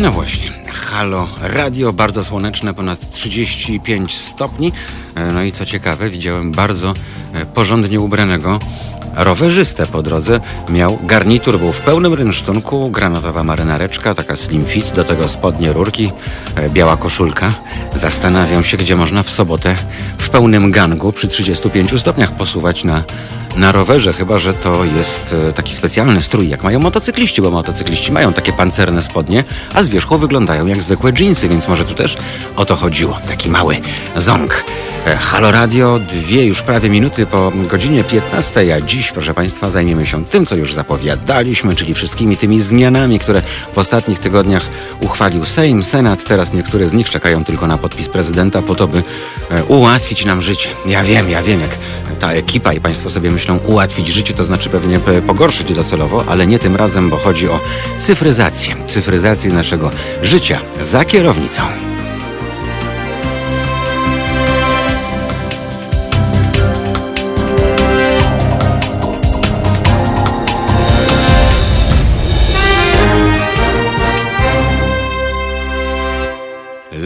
No właśnie, halo, radio bardzo słoneczne, ponad 35 stopni. E, No i co ciekawe, widziałem bardzo e, porządnie ubranego rowerzystę po drodze. Miał garnitur, był w pełnym rynsztunku, granatowa marynareczka, taka slim fit, do tego spodnie rurki, e, biała koszulka. Zastanawiam się, gdzie można w sobotę w pełnym gangu przy 35 stopniach posuwać na na rowerze, chyba że to jest e, taki specjalny strój, jak mają motocykliści, bo motocykliści mają takie pancerne spodnie, a z wierzchu wyglądają jak zwykłe dżinsy, więc może tu też o to chodziło. Taki mały ząg. E, Halo Radio, dwie już prawie minuty po godzinie 15, a dziś, proszę Państwa, zajmiemy się tym, co już zapowiadaliśmy, czyli wszystkimi tymi zmianami, które w ostatnich tygodniach uchwalił Sejm, Senat. Teraz niektóre z nich czekają tylko na podpis prezydenta po to, by e, ułatwić nam życie. Ja wiem, ja wiem, jak ta ekipa i Państwo sobie myślą ułatwić życie, to znaczy pewnie pogorszyć docelowo, ale nie tym razem, bo chodzi o cyfryzację. Cyfryzację naszego życia za kierownicą.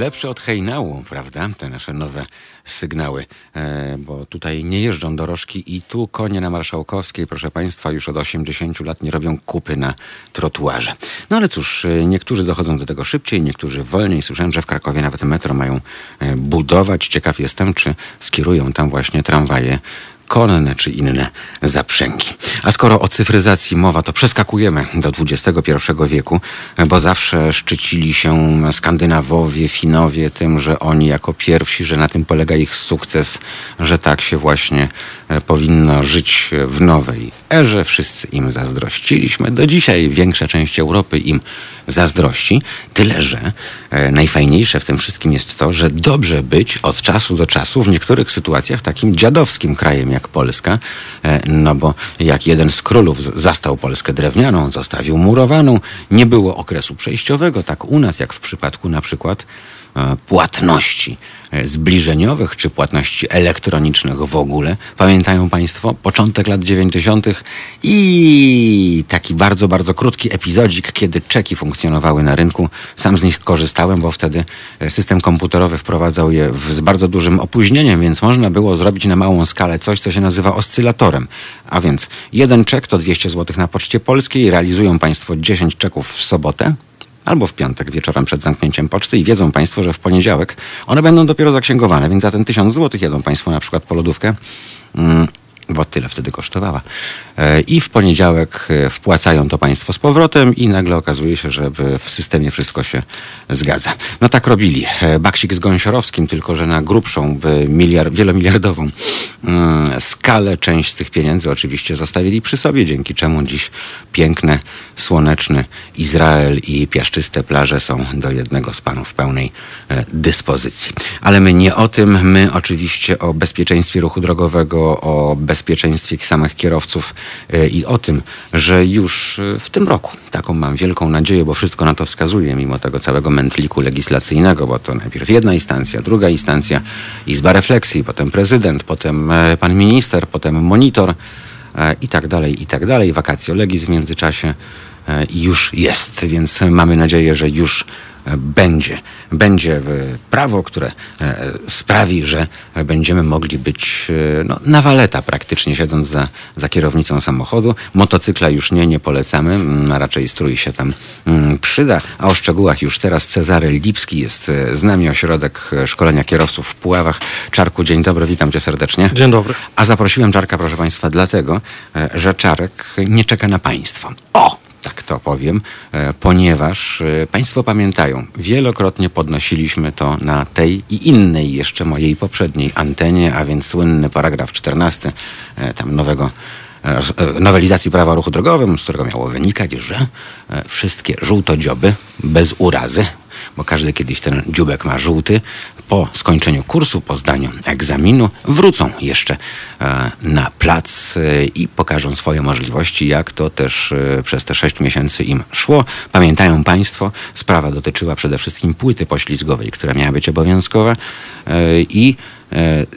Lepsze od hejnału, prawda? Te nasze nowe sygnały, e, bo tutaj nie jeżdżą dorożki i tu konie na Marszałkowskiej, proszę Państwa, już od 80 lat nie robią kupy na trotuarze. No ale cóż, e, niektórzy dochodzą do tego szybciej, niektórzy wolniej. Słyszałem, że w Krakowie nawet metro mają e, budować. Ciekaw jestem, czy skierują tam właśnie tramwaje konne czy inne zaprzęgi. A skoro o cyfryzacji mowa, to przeskakujemy do XXI wieku, bo zawsze szczycili się Skandynawowie, Finowie tym, że oni jako pierwsi, że na tym polega ich sukces, że tak się właśnie e, powinno żyć w nowej erze. Wszyscy im zazdrościliśmy. Do dzisiaj większa część Europy im zazdrości. Tyle, że e, najfajniejsze w tym wszystkim jest to, że dobrze być od czasu do czasu w niektórych sytuacjach takim dziadowskim krajem jak Polska. E, no bo jak jeden z królów zastał Polskę drewnianą, zostawił murowaną, nie było okresu przejściowego, tak u nas jak w przypadku na przykład płatności e, zbliżeniowych czy płatności elektronicznych w ogóle. Pamiętają Państwo początek lat 90. i taki bardzo, bardzo krótki epizodzik, kiedy czeki funkcjonowały na rynku. Sam z nich korzystałem, bo wtedy e, system komputerowy wprowadzał je w, z bardzo dużym opóźnieniem, więc można było zrobić na małą skalę coś, co się nazywa oscylatorem. A więc jeden czek to 200 zł na Poczcie Polskiej. Realizują Państwo 10 czeków w sobotę albo w piątek wieczorem przed zamknięciem poczty i wiedzą Państwo, że w poniedziałek one będą dopiero zaksięgowane, więc za ten 1000 zł jedą Państwo na przykład po lodówkę. Mm, bo tyle wtedy kosztowała. E, I w poniedziałek e, wpłacają to państwo z powrotem i nagle okazuje się, że w- systemie wszystko się zgadza. No tak robili. E, Baksik z Gąsiorowskim, tylko że na grubszą, miliard, wielomiliardową mm, skalę część z tych pieniędzy oczywiście zostawili przy sobie, dzięki czemu dziś piękne, słoneczny Izrael i piaszczyste plaże są do jednego z panów pełnej dyspozycji. Ale my nie o tym, my oczywiście o bezpieczeństwie ruchu drogowego, o bezpieczeństwie samych kierowców e, i o tym, że już e, w tym roku, taką mam wielką nadzieję, bo wszystko na to wskazuje, mimo tego całego mętliku legislacyjnego, bo to najpierw jedna instancja, druga instancja, Izba Refleksji, potem prezydent, potem e, pan minister, potem monitor i tak dalej, i tak dalej. Wakacje legis w międzyczasie i już jest, więc mamy nadzieję, że już będzie. Będzie prawo, które e, sprawi, że będziemy mogli być e, no, na waleta praktycznie siedząc za, za kierownicą samochodu. Motocykla już nie, nie polecamy, mm, a raczej strój się tam mm, przyda. A o szczegółach już teraz Cezary Lipski jest e, z nami, ośrodek szkolenia kierowców w Puławach. Czarku, dzień dobry, witam cię serdecznie. Dzień dobry. A zaprosiłem Czarka, proszę Państwa, dlatego, że Czarek nie czeka na Państwo. O! Tak to powiem, e, ponieważ e, Państwo pamiętają, wielokrotnie podnosiliśmy to na tej i innej jeszcze mojej poprzedniej antenie, a więc słynny paragraf 14 e, tam nowego nowelizacji prawa o ruchu drogowym, z którego miało wynikać, że wszystkie żółtodzioby bez urazy bo każdy kiedyś ten dziubek ma żółty, po skończeniu kursu, po zdaniu egzaminu, wrócą jeszcze e, na plac e, i pokażą swoje możliwości, jak to też e, przez te sześć miesięcy im szło. Pamiętają Państwo, sprawa dotyczyła przede wszystkim płyty poślizgowej, która miała być obowiązkowa i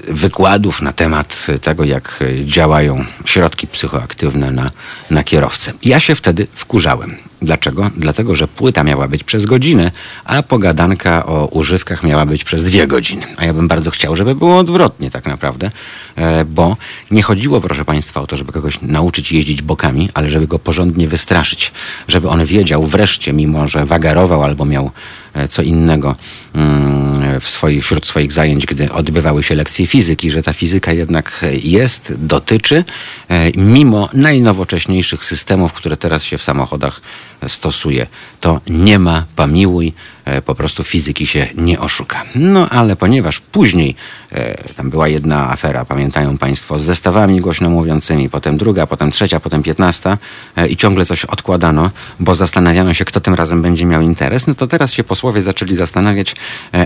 wykładów na temat tego, jak działają środki psychoaktywne na, na kierowcę. Ja się wtedy wkurzałem. Dlaczego? Dlatego, że płyta miała być przez godzinę, a pogadanka o używkach miała być przez dwie godziny. A ja bym bardzo chciał, żeby było odwrotnie tak naprawdę, e, bo nie chodziło, proszę Państwa, o to, żeby kogoś nauczyć jeździć bokami, ale żeby go porządnie wystraszyć. Żeby on wiedział wreszcie, mimo że wagarował albo miał e, co innego mm, w swoich, wśród swoich zajęć, gdy odbywały się lekcje fizyki, że ta fizyka jednak jest, dotyczy, e, mimo najnowocześniejszych systemów, które teraz się w samochodach stosuje. To nie ma pamiłuj, e, po prostu fizyki się nie oszuka. No ale ponieważ później e, tam była jedna afera, pamiętają Państwo, z zestawami głośno mówiącymi, potem druga, potem trzecia, potem piętnasta e, i ciągle coś odkładano, bo zastanawiano się, kto tym razem będzie miał interes, no to teraz się posłowie zaczęli zastanawiać,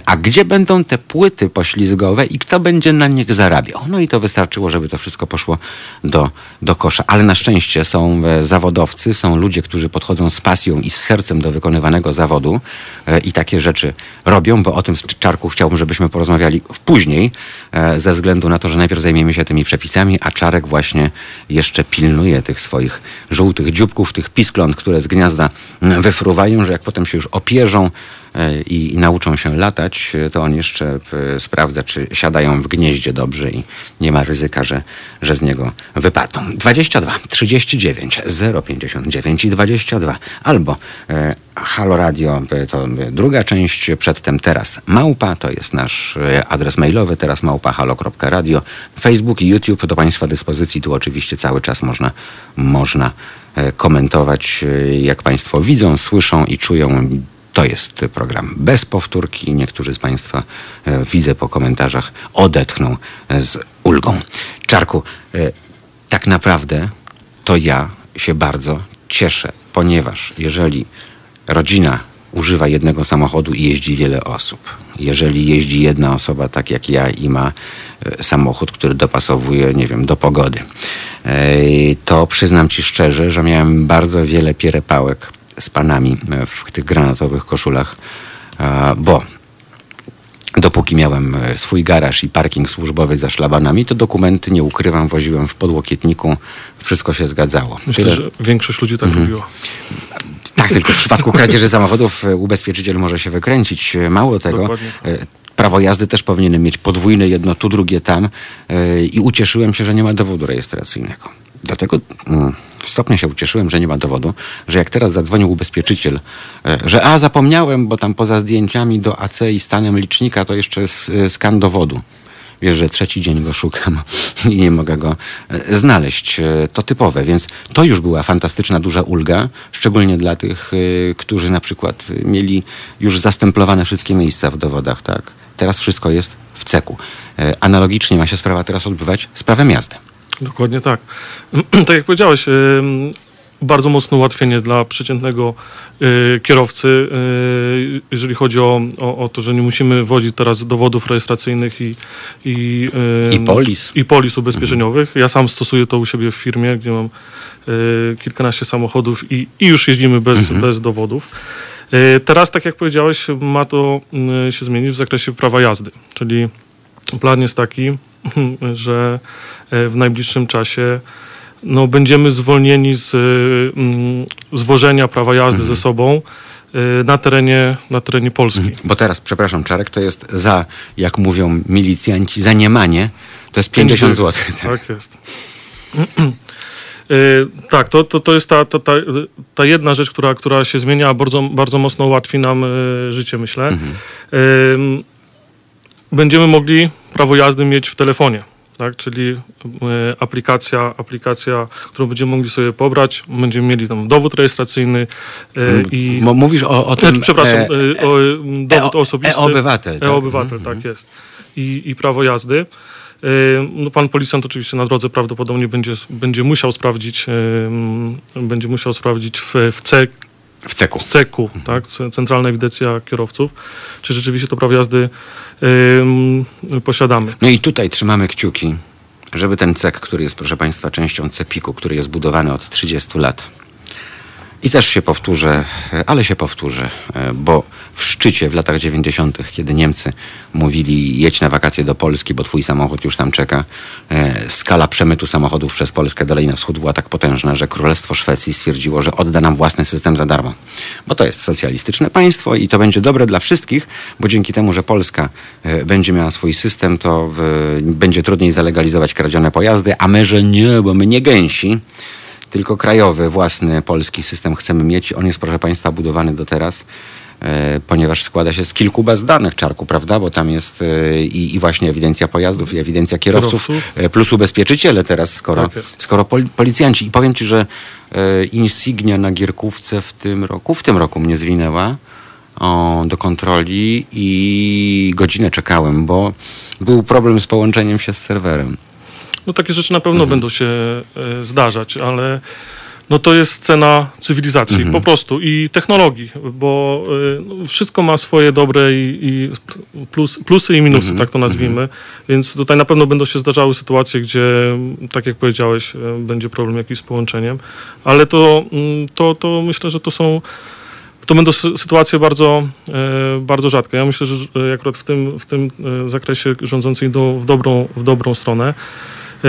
a gdzie będą te płyty poślizgowe i kto będzie na nich zarabiał. No i to wystarczyło, żeby to wszystko poszło do, do kosza. Ale na szczęście są zawodowcy, są ludzie, którzy podchodzą z pasją i z sercem do wykonywanego zawodu e, i takie rzeczy robią, bo o tym z Czarku chciałbym, żebyśmy porozmawiali później, e, ze względu na to, że najpierw zajmiemy się tymi przepisami, a Czarek właśnie jeszcze pilnuje tych swoich żółtych dzióbków, tych piskląt, które z gniazda wyfruwają, że jak potem się już opierzą, i, nauczą się latać, e, to on jeszcze e, sprawdza, czy siadają w gnieździe dobrze i nie ma ryzyka, że, że z niego wypadną. 22 39 059 i 22 albo e, Halo Radio to druga część, przedtem teraz małpa, to jest nasz adres mailowy, teraz małpa halo.radio, Facebook i YouTube do Państwa dyspozycji, tu oczywiście cały czas można, można komentować, jak Państwo widzą, słyszą i czują to jest program bez powtórki. Niektórzy z Państwa, e, widzę po komentarzach, odetchną z ulgą. Czarku, e, tak naprawdę to ja się bardzo cieszę, ponieważ jeżeli rodzina używa jednego samochodu i jeździ wiele osób, jeżeli jeździ jedna osoba tak jak ja i ma e, samochód, który dopasowuje, nie wiem, do pogody, to przyznam Ci szczerze, że miałem bardzo wiele pierepałek z panami e, w tych granatowych koszulach, bo dopóki miałem e, swój garaż i parking służbowy za szlabanami, to dokumenty, nie ukrywam, woziłem w podłokietniku. Wszystko się zgadzało. Myślę, Tyle... że większość ludzi tak mhm. robiła. Tak, tylko w przypadku kradzieży samochodów e, ubezpieczyciel może się wykręcić. Mało tego, tak. prawo jazdy też powinienem mieć podwójne, jedno tu, drugie tam i ucieszyłem się, że nie ma dowodu rejestracyjnego. Dlatego stopnie się ucieszyłem, że nie ma dowodu, że jak teraz zadzwonił ubezpieczyciel, e, że a zapomniałem, bo tam poza zdjęciami do AC i stanem licznika to jeszcze e, skan dowodu. Wiesz, że trzeci dzień go szukam i nie mogę go e, znaleźć. To typowe, więc to już była fantastyczna, duża ulga, szczególnie dla tych, którzy na przykład mieli już zastemplowane wszystkie miejsca w dowodach, tak? Teraz wszystko jest w ceku. Analogicznie ma się sprawa teraz odbywać z prawem jazdy. Dokładnie tak. tak jak powiedziałeś, bardzo mocne ułatwienie dla przeciętnego y, kierowcy, y, jeżeli chodzi o, o, o, to, że nie musimy wozić teraz dowodów rejestracyjnych i, i, I polis. I polis ubezpieczeniowych. Mhm. Ja sam stosuję to u siebie w firmie, gdzie mam y, kilkanaście samochodów i, i już jeździmy bez, mhm. bez dowodów. Teraz, tak jak powiedziałeś, ma to się zmienić w zakresie prawa jazdy, czyli plan jest taki, że E, w najbliższym czasie no, będziemy zwolnieni z mm, zwożenia prawa jazdy mhm. ze sobą e, na terenie, na terenie Polski. Mhm. Bo teraz, przepraszam, Czarek, to jest za, jak mówią milicjanci, za niemanie, to jest 50 zł. Tak, tak jest. E, tak, to, to, to jest ta, ta, ta, ta, jedna rzecz, która, która się zmienia, a bardzo, bardzo mocno ułatwi nam życie, myślę. Mhm. Będziemy mogli prawo jazdy mieć w telefonie tak? czyli e, aplikacja, aplikacja, którą będziemy mogli sobie pobrać, będziemy mieli tam dowód rejestracyjny e, i... Mówisz o, o tym... przepraszam, e, o, dowód e, osobisty. E-obywatel. Tak? E-obywatel, tak mhm. jest. I, I prawo jazdy. No, pan policjant oczywiście na drodze prawdopodobnie będzie, będzie musiał sprawdzić, będzie musiał sprawdzić w, w C w ceku. W ceku, mhm. tak? Centralna ewidencja kierowców. Czy rzeczywiście to prawo jazdy yy, posiadamy. No i tutaj trzymamy kciuki, żeby ten cek, który jest, proszę Państwa, częścią cepiku, który jest budowany od 30 lat, I też się powtórzę, ale się powtórzę, bo w szczycie w latach 90., kiedy Niemcy mówili jedź na wakacje do Polski, bo twój samochód już tam czeka, e, skala przemytu samochodów przez Polskę dalej na wschód była tak potężna, że Królestwo Szwecji stwierdziło, że odda nam własny system za darmo. Bo to jest socjalistyczne państwo i to będzie dobre dla wszystkich, bo dzięki temu, że Polska e, będzie miała swój system, to będzie trudniej zalegalizować kradzione pojazdy, a my, że nie, bo my nie gęsi tylko krajowy, własny polski system chcemy mieć. On jest, proszę Państwa, budowany do teraz, e, ponieważ składa się z kilku baz danych czarku, prawda? Bo tam jest e, i, i właśnie ewidencja pojazdów, i ewidencja kierowców, kierowców. E, plus ubezpieczyciele teraz, skoro, tak skoro policjanci. I powiem Ci, że insignia na Gierkówce w tym roku, w tym roku mnie zwinęła o, do kontroli i godzinę czekałem, bo był problem z połączeniem się z serwerem. No takie rzeczy na pewno mhm. będą się e, zdarzać, ale no to jest cena cywilizacji mhm. po prostu i technologii, bo e, no, wszystko ma swoje dobre i, i plus, plusy i minusy, mhm. tak to nazwijmy. Więc tutaj na pewno będą się zdarzały sytuacje, gdzie, tak jak powiedziałeś, e, będzie problem jakiś z połączeniem, ale to, mm, to, to myślę, że to są to będą sytuacje bardzo, bardzo rzadkie. Ja myślę, że akurat w tym, w tym zakresie rządzący idą w dobrą, w dobrą stronę. E,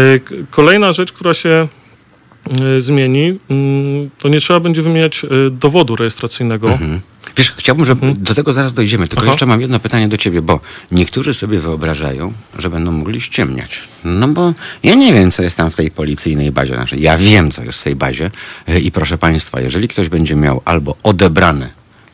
kolejna rzecz, która się e, zmieni, mm, to nie trzeba będzie wymieniać e, dowodu rejestracyjnego. Mhm. Wiesz, chciałbym, żeby mhm. do tego zaraz dojdziemy, tylko Aha. jeszcze mam jedno pytanie do ciebie, bo niektórzy sobie wyobrażają, że będą mogli ściemniać. No bo ja nie wiem, co jest tam w tej policyjnej bazie. Znaczy, ja wiem, co jest w tej bazie i proszę państwa, jeżeli ktoś będzie miał albo odebrane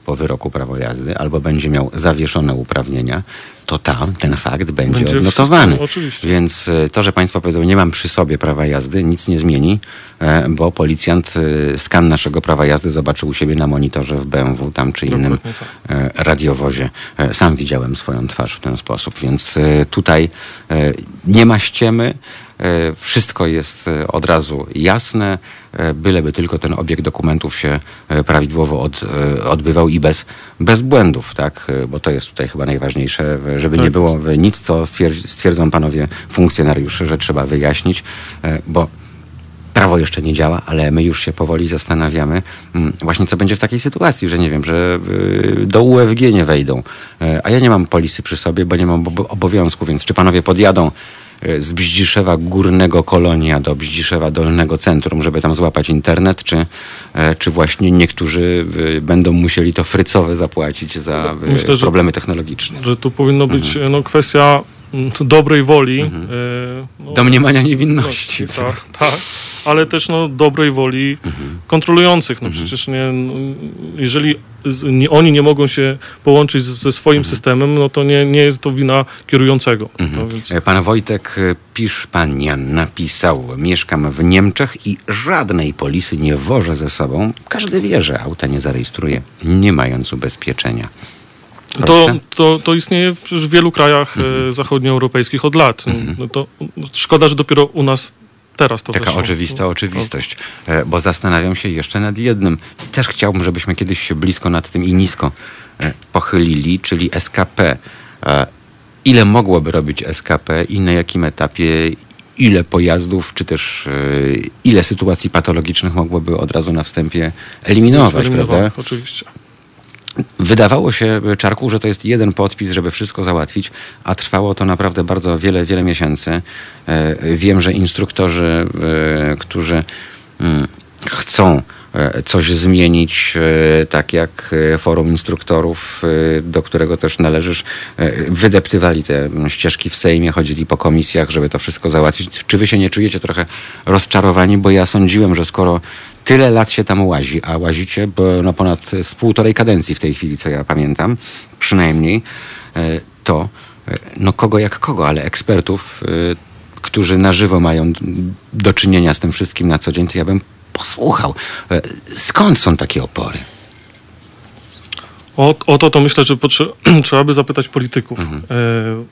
po wyroku prawo jazdy, albo będzie miał zawieszone uprawnienia, to tam ten fakt będzie, będzie odnotowany. Więc e, to, że Państwo powiedzą, nie mam przy sobie prawa jazdy, nic nie zmieni, e, bo policjant e, skan naszego prawa jazdy zobaczył u siebie na monitorze w BMW tam czy innym tak. radiowozie. Sam widziałem swoją twarz w ten sposób, więc tutaj nie ma ściemy. E, wszystko jest e, od razu jasne, e, byleby tylko ten obieg dokumentów się prawidłowo od, odbywał i bez, bez błędów, tak? Bo to jest tutaj chyba najważniejsze, żeby tak. nie było nic, co stwierdzą panowie funkcjonariusze, że trzeba wyjaśnić, bo prawo jeszcze nie działa, ale my już się powoli zastanawiamy mm, właśnie co będzie w takiej sytuacji, że nie wiem, że do UFG nie wejdą, a ja nie mam polisy przy sobie, bo nie mam obowiązku, więc czy panowie podjadą z Bździszewa Górnego Kolonia do Bździszewa Dolnego Centrum, żeby tam złapać internet, czy, e, czy właśnie niektórzy e, będą musieli to frycowe zapłacić za Myślę, problemy technologiczne? Że tu powinno być mhm. no, kwestia dobrej woli. Mhm. No, Domniemania niewinności. Tak, tak ale też no, dobrej woli mhm. kontrolujących. No, mhm. Przecież nie, no, jeżeli nie, oni nie mogą się połączyć ze swoim mhm. systemem, no to nie, nie jest to wina kierującego. Mhm. No, więc... E, pan Wojtek e, Piszpanian napisał, mieszkam w Niemczech i żadnej polisy nie wożę ze sobą. Każdy wie, że auta nie zarejestruje, nie mając ubezpieczenia. To, to, to istnieje w wielu krajach e, mhm. zachodnioeuropejskich od lat. Mhm. No to szkoda, że dopiero u nas teraz to Taka oczywista oczywistość, e, bo zastanawiam się jeszcze nad jednym. I też chciałbym, żebyśmy kiedyś się blisko nad tym i nisko e, pochylili, czyli SKP. Ile mogłoby robić SKP i na jakim etapie ile pojazdów, czy też ile sytuacji patologicznych mogłoby od razu na wstępie eliminować, prawda? Oczywiście. Wydawało się Czarku, że to jest jeden podpis, żeby wszystko załatwić, a trwało to naprawdę bardzo wiele, wiele miesięcy. E, wiem, że instruktorzy, e, którzy mm, chcą e, coś zmienić, tak jak forum instruktorów, do którego też należysz, wydeptywali te ścieżki w Sejmie, chodzili po komisjach, żeby to wszystko załatwić. Czy wy się nie czujecie trochę rozczarowani? Bo ja sądziłem, że skoro tyle lat się tam łazi, a łazicie bo no ponad z półtorej kadencji w tej chwili, co ja pamiętam, przynajmniej, e, to e, no kogo jak kogo, ale ekspertów, e, którzy na żywo mają do czynienia z tym wszystkim na co dzień, to ja bym posłuchał. Skąd są takie opory? O, o to to myślę, że trzeba by zapytać polityków, mhm.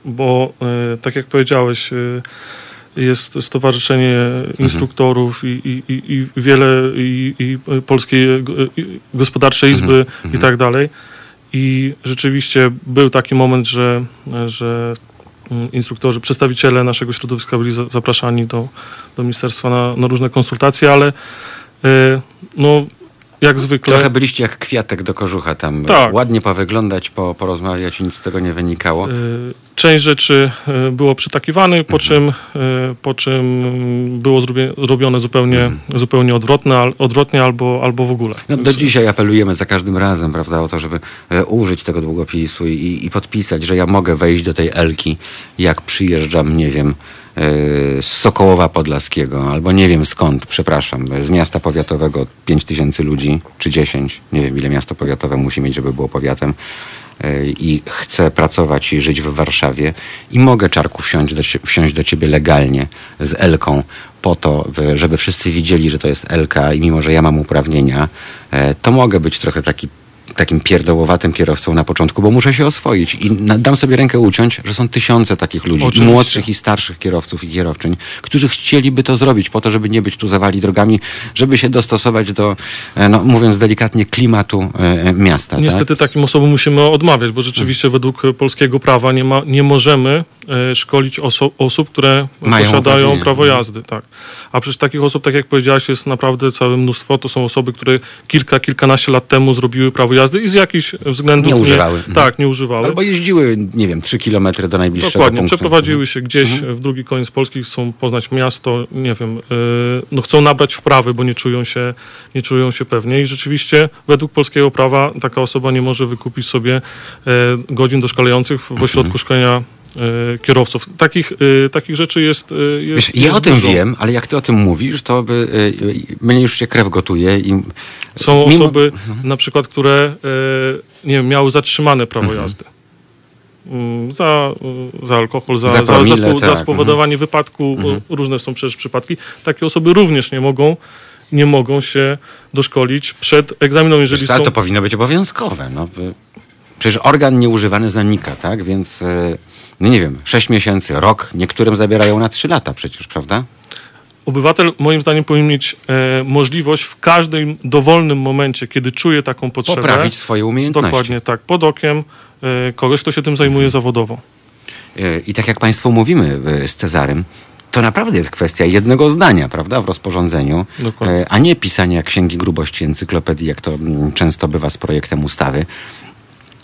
bo tak jak powiedziałeś, jest Stowarzyszenie mhm. Instruktorów i, i, i, wiele i, i Polskiej Gospodarczej Izby mhm. i tak dalej. I rzeczywiście był taki moment, że, że mm, instruktorzy, przedstawiciele naszego środowiska byli zapraszani do, do ministerstwa na, na różne konsultacje, ale e, no, jak zwykle. Trochę byliście jak kwiatek do kożucha tam. Tak. Ładnie powyglądać, po, porozmawiać i nic z tego nie wynikało. Y, Część rzeczy y, było przytakiwane, po, Mhm. czym, y, po czym było zrobie, robione zupełnie, Mhm. zupełnie odwrotne, odwrotnie albo, albo w ogóle. No, do dzisiaj apelujemy za każdym razem, prawda, o to, żeby e, użyć tego długopisu i, i podpisać, że ja mogę wejść do tej Elki, jak przyjeżdżam, nie wiem, z Sokołowa Podlaskiego, albo nie wiem skąd, przepraszam, z miasta powiatowego 5 tysięcy ludzi, czy 10, nie wiem ile miasto powiatowe musi mieć, żeby było powiatem e, i chcę pracować i żyć w Warszawie i mogę, Czarku, wsiąść do, wsiąść do ciebie legalnie z Elką po to, by- żeby wszyscy widzieli, że to jest Elka i mimo, że ja mam uprawnienia, e, to mogę być trochę taki takim pierdołowatym kierowcą na początku, bo muszę się oswoić i dam sobie rękę uciąć, że są tysiące takich ludzi, Oczywiście. młodszych i starszych kierowców i kierowczyń, którzy chcieliby to zrobić po to, żeby nie być tu zawali drogami, żeby się dostosować do, e, no, mówiąc delikatnie, klimatu e, miasta. Tak? Niestety takim osobom musimy odmawiać, bo rzeczywiście według polskiego prawa nie, ma, nie możemy szkolić oso- osób, które Mają posiadają uprawnienia. prawo jazdy. Tak. A przecież takich osób, tak jak powiedziałaś, jest naprawdę całe mnóstwo. To są osoby, które kilka, kilkanaście lat temu zrobiły prawo jazdy i z jakichś względów Nie używały. Mhm. tak, nie używały. Albo jeździły, nie wiem, trzy kilometry do najbliższego Dokładnie, punktu. przeprowadziły się gdzieś Mhm. w drugi koniec Polski, chcą poznać miasto, nie wiem, yy, no chcą nabrać wprawy, bo nie czują, się, nie czują się pewnie i rzeczywiście według polskiego prawa taka osoba nie może wykupić sobie e, godzin doszkalających w ośrodku Mhm. szkolenia e, kierowców. Takich, e, takich rzeczy jest, e, jest Wiesz, ja jest o tym dużo. wiem, ale jak ty o tym mówisz, to by, mnie już się krew gotuje i Są mimo- osoby na przykład, które e, nie wiem, miały zatrzymane prawo Mhm. jazdy. Mm, Za, za alkohol, za, Za za, za, promile, spo- za tak, spowodowanie wypadku. Mhm. Różne są przecież przypadki. Takie osoby również nie mogą, nie mogą się doszkolić przed egzaminem, jeżeli Wiesz ale są... to powinno być obowiązkowe. No. Przecież organ nieużywany zanika, tak? Więc, no nie wiem, sześć miesięcy, rok, niektórym zabierają na trzy lata przecież, prawda? Obywatel moim zdaniem powinien mieć e, możliwość w każdym dowolnym momencie, kiedy czuje taką potrzebę, Poprawić swoje umiejętności. dokładnie tak, pod okiem e, kogoś, kto się tym zajmuje zawodowo. Y, I tak jak Państwu mówimy y, z Cezarym, to naprawdę jest kwestia jednego zdania, prawda, w rozporządzeniu, Dokładnie. y, a nie pisania księgi grubości encyklopedii, jak to mm, często bywa z projektem ustawy.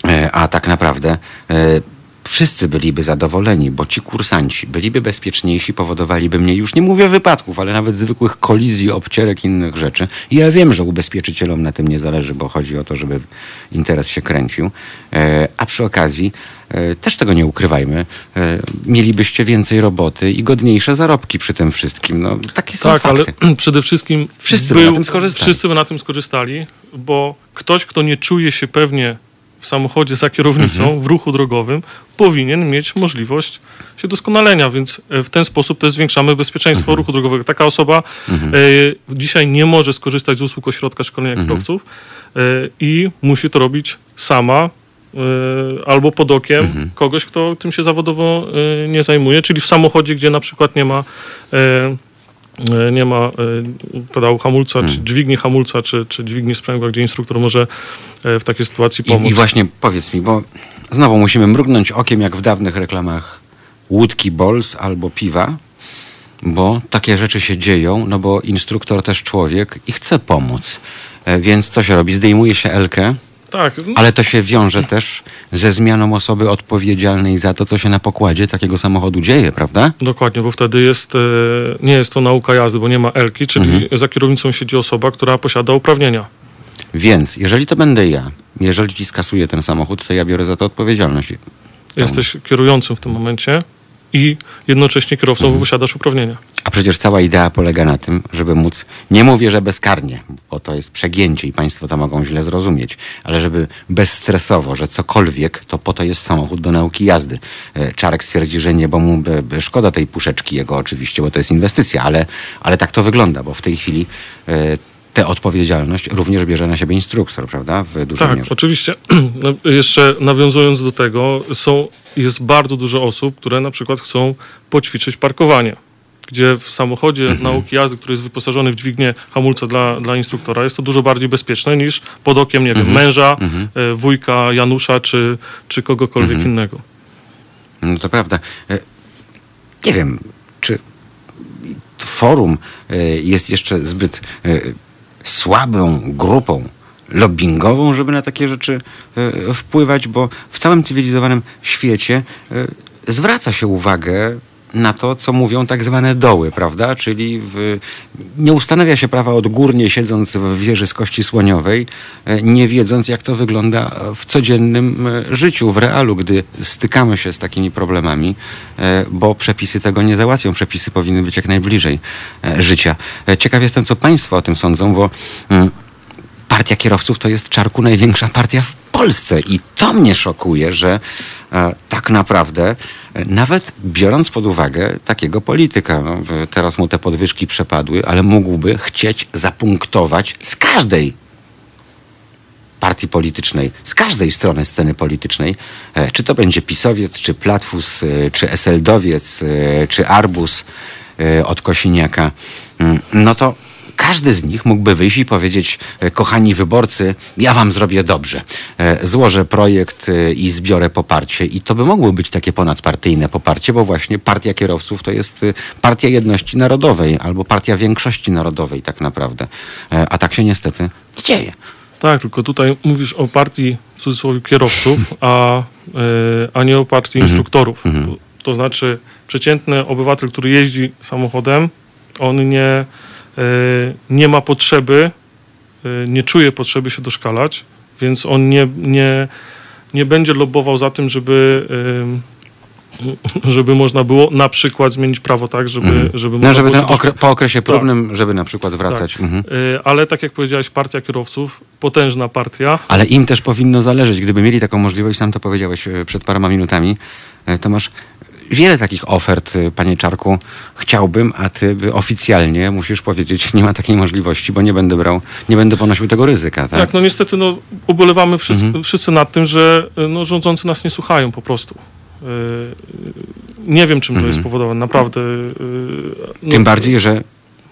E, A tak naprawdę e, wszyscy byliby zadowoleni, bo ci kursanci byliby bezpieczniejsi, powodowaliby mniej, już nie mówię wypadków, ale nawet zwykłych kolizji, obcierek, innych rzeczy. I ja wiem, że ubezpieczycielom na tym nie zależy, bo chodzi o to, żeby interes się kręcił. E, A przy okazji, e, też tego nie ukrywajmy, e, mielibyście więcej roboty i godniejsze zarobki przy tym wszystkim. No, takie są Tak, fakty. ale przede wszystkim Wszyscy by na tym skorzystali. Wszyscy by na tym skorzystali, bo ktoś, kto nie czuje się pewnie w samochodzie za kierownicą, Mhm. w ruchu drogowym, powinien mieć możliwość się doskonalenia, więc e, w ten sposób też zwiększamy bezpieczeństwo Mhm. ruchu drogowego. Taka osoba e, dzisiaj nie może skorzystać z usług ośrodka szkolenia Mhm. kierowców e, i musi to robić sama albo pod okiem Mhm. kogoś, kto tym się zawodowo nie zajmuje, czyli w samochodzie, gdzie na przykład nie ma nie ma e, pedału hamulca, Hmm. czy dźwigni hamulca, czy, czy dźwigni sprzęgła, gdzie instruktor może e, w takiej sytuacji pomóc. I, I właśnie powiedz mi, bo znowu musimy mrugnąć okiem jak w dawnych reklamach łódki Bols albo piwa, bo takie rzeczy się dzieją, no bo instruktor też człowiek i chce pomóc. E, Więc co się robi? Zdejmuje się Elkę, Tak, ale to się wiąże też ze zmianą osoby odpowiedzialnej za to, co się na pokładzie takiego samochodu dzieje, prawda? dokładnie, bo wtedy jest, e, nie jest to nauka jazdy, bo nie ma Elki, czyli Mhm. za kierownicą siedzi osoba, która posiada uprawnienia. Więc jeżeli to będę ja, jeżeli ci skasuję ten samochód, to ja biorę za to odpowiedzialność. Jesteś kierującym w tym momencie i jednocześnie kierowcą, Mhm. posiadasz uprawnienia. A przecież cała idea polega na tym, żeby móc, nie mówię, że bezkarnie, bo to jest przegięcie i Państwo to mogą źle zrozumieć, ale żeby bezstresowo, że cokolwiek, to po to jest samochód do nauki jazdy. E, Czarek stwierdzi, że nie, bo mu by, by szkoda tej puszeczki jego oczywiście, bo to jest inwestycja, ale, ale tak to wygląda, bo w tej chwili e, tę odpowiedzialność również bierze na siebie instruktor, prawda? W dużej Tak, mierze. oczywiście. No, Jeszcze nawiązując do tego, są, jest bardzo dużo osób, które na przykład chcą poćwiczyć parkowanie. Gdzie w samochodzie Mhm. nauki jazdy, który jest wyposażony w dźwignię hamulca dla, dla instruktora, jest to dużo bardziej bezpieczne niż pod okiem, nie Mhm. wiem, męża, e, wujka Janusza czy, czy kogokolwiek Mhm. innego. No to prawda. E, Nie wiem, czy forum e, jest jeszcze zbyt słabą grupą lobbyingową, żeby na takie rzeczy e, wpływać, bo w całym cywilizowanym świecie e, zwraca się uwagę na to, co mówią tak zwane doły, prawda? Czyli w, nie ustanawia się prawa odgórnie, siedząc w wieży z kości słoniowej, e, nie wiedząc, jak to wygląda w codziennym e, życiu, w realu, gdy stykamy się z takimi problemami, e, bo przepisy tego nie załatwią. Przepisy powinny być jak najbliżej życia. Ciekaw jestem, co Państwo o tym sądzą, bo mm, partia kierowców to jest czarku największa partia w Polsce. I to mnie szokuje, że tak naprawdę nawet biorąc pod uwagę takiego polityka, no, teraz mu te podwyżki przepadły, ale mógłby chcieć zapunktować z każdej partii politycznej, z każdej strony sceny politycznej, e, czy to będzie pisowiec, czy platfus, e, czy eseldowiec, e, czy arbus od Kosiniaka, mm, no to każdy z nich mógłby wyjść i powiedzieć, e, kochani wyborcy, ja wam zrobię dobrze. E, złożę projekt e, i zbiorę poparcie. I to by mogło być takie ponadpartyjne poparcie, bo właśnie partia kierowców to jest partia jedności narodowej albo partia większości narodowej tak naprawdę. A tak się niestety nie dzieje. Tak, tylko tutaj mówisz o partii w cudzysłowie kierowców, a, a nie o partii mhm. instruktorów. Mhm. To znaczy przeciętny obywatel, który jeździ samochodem, on nie nie ma potrzeby, e, nie czuje potrzeby się doszkalać, więc on nie, nie, nie będzie lobował za tym, żeby żeby można było na przykład zmienić prawo tak, żeby, mhm. żeby no, żeby ten okre po okresie tak. próbnym, tak. żeby na przykład wracać. Tak. Mhm. Ale tak jak powiedziałeś, partia kierowców, potężna partia. Ale im też powinno zależeć, gdyby mieli taką możliwość, sam to powiedziałeś przed paroma minutami, to masz wiele takich ofert, y, panie Czarku, chciałbym, a ty oficjalnie musisz powiedzieć, nie ma takiej możliwości, bo nie będę brał, nie będę ponosił tego ryzyka. Tak, tak no niestety no, ubolewamy wszyscy, mhm. wszyscy nad tym, że y, no, rządzący nas nie słuchają po prostu. Y, nie wiem, czym to jest mhm. spowodowane, naprawdę. No, Tym bardziej, że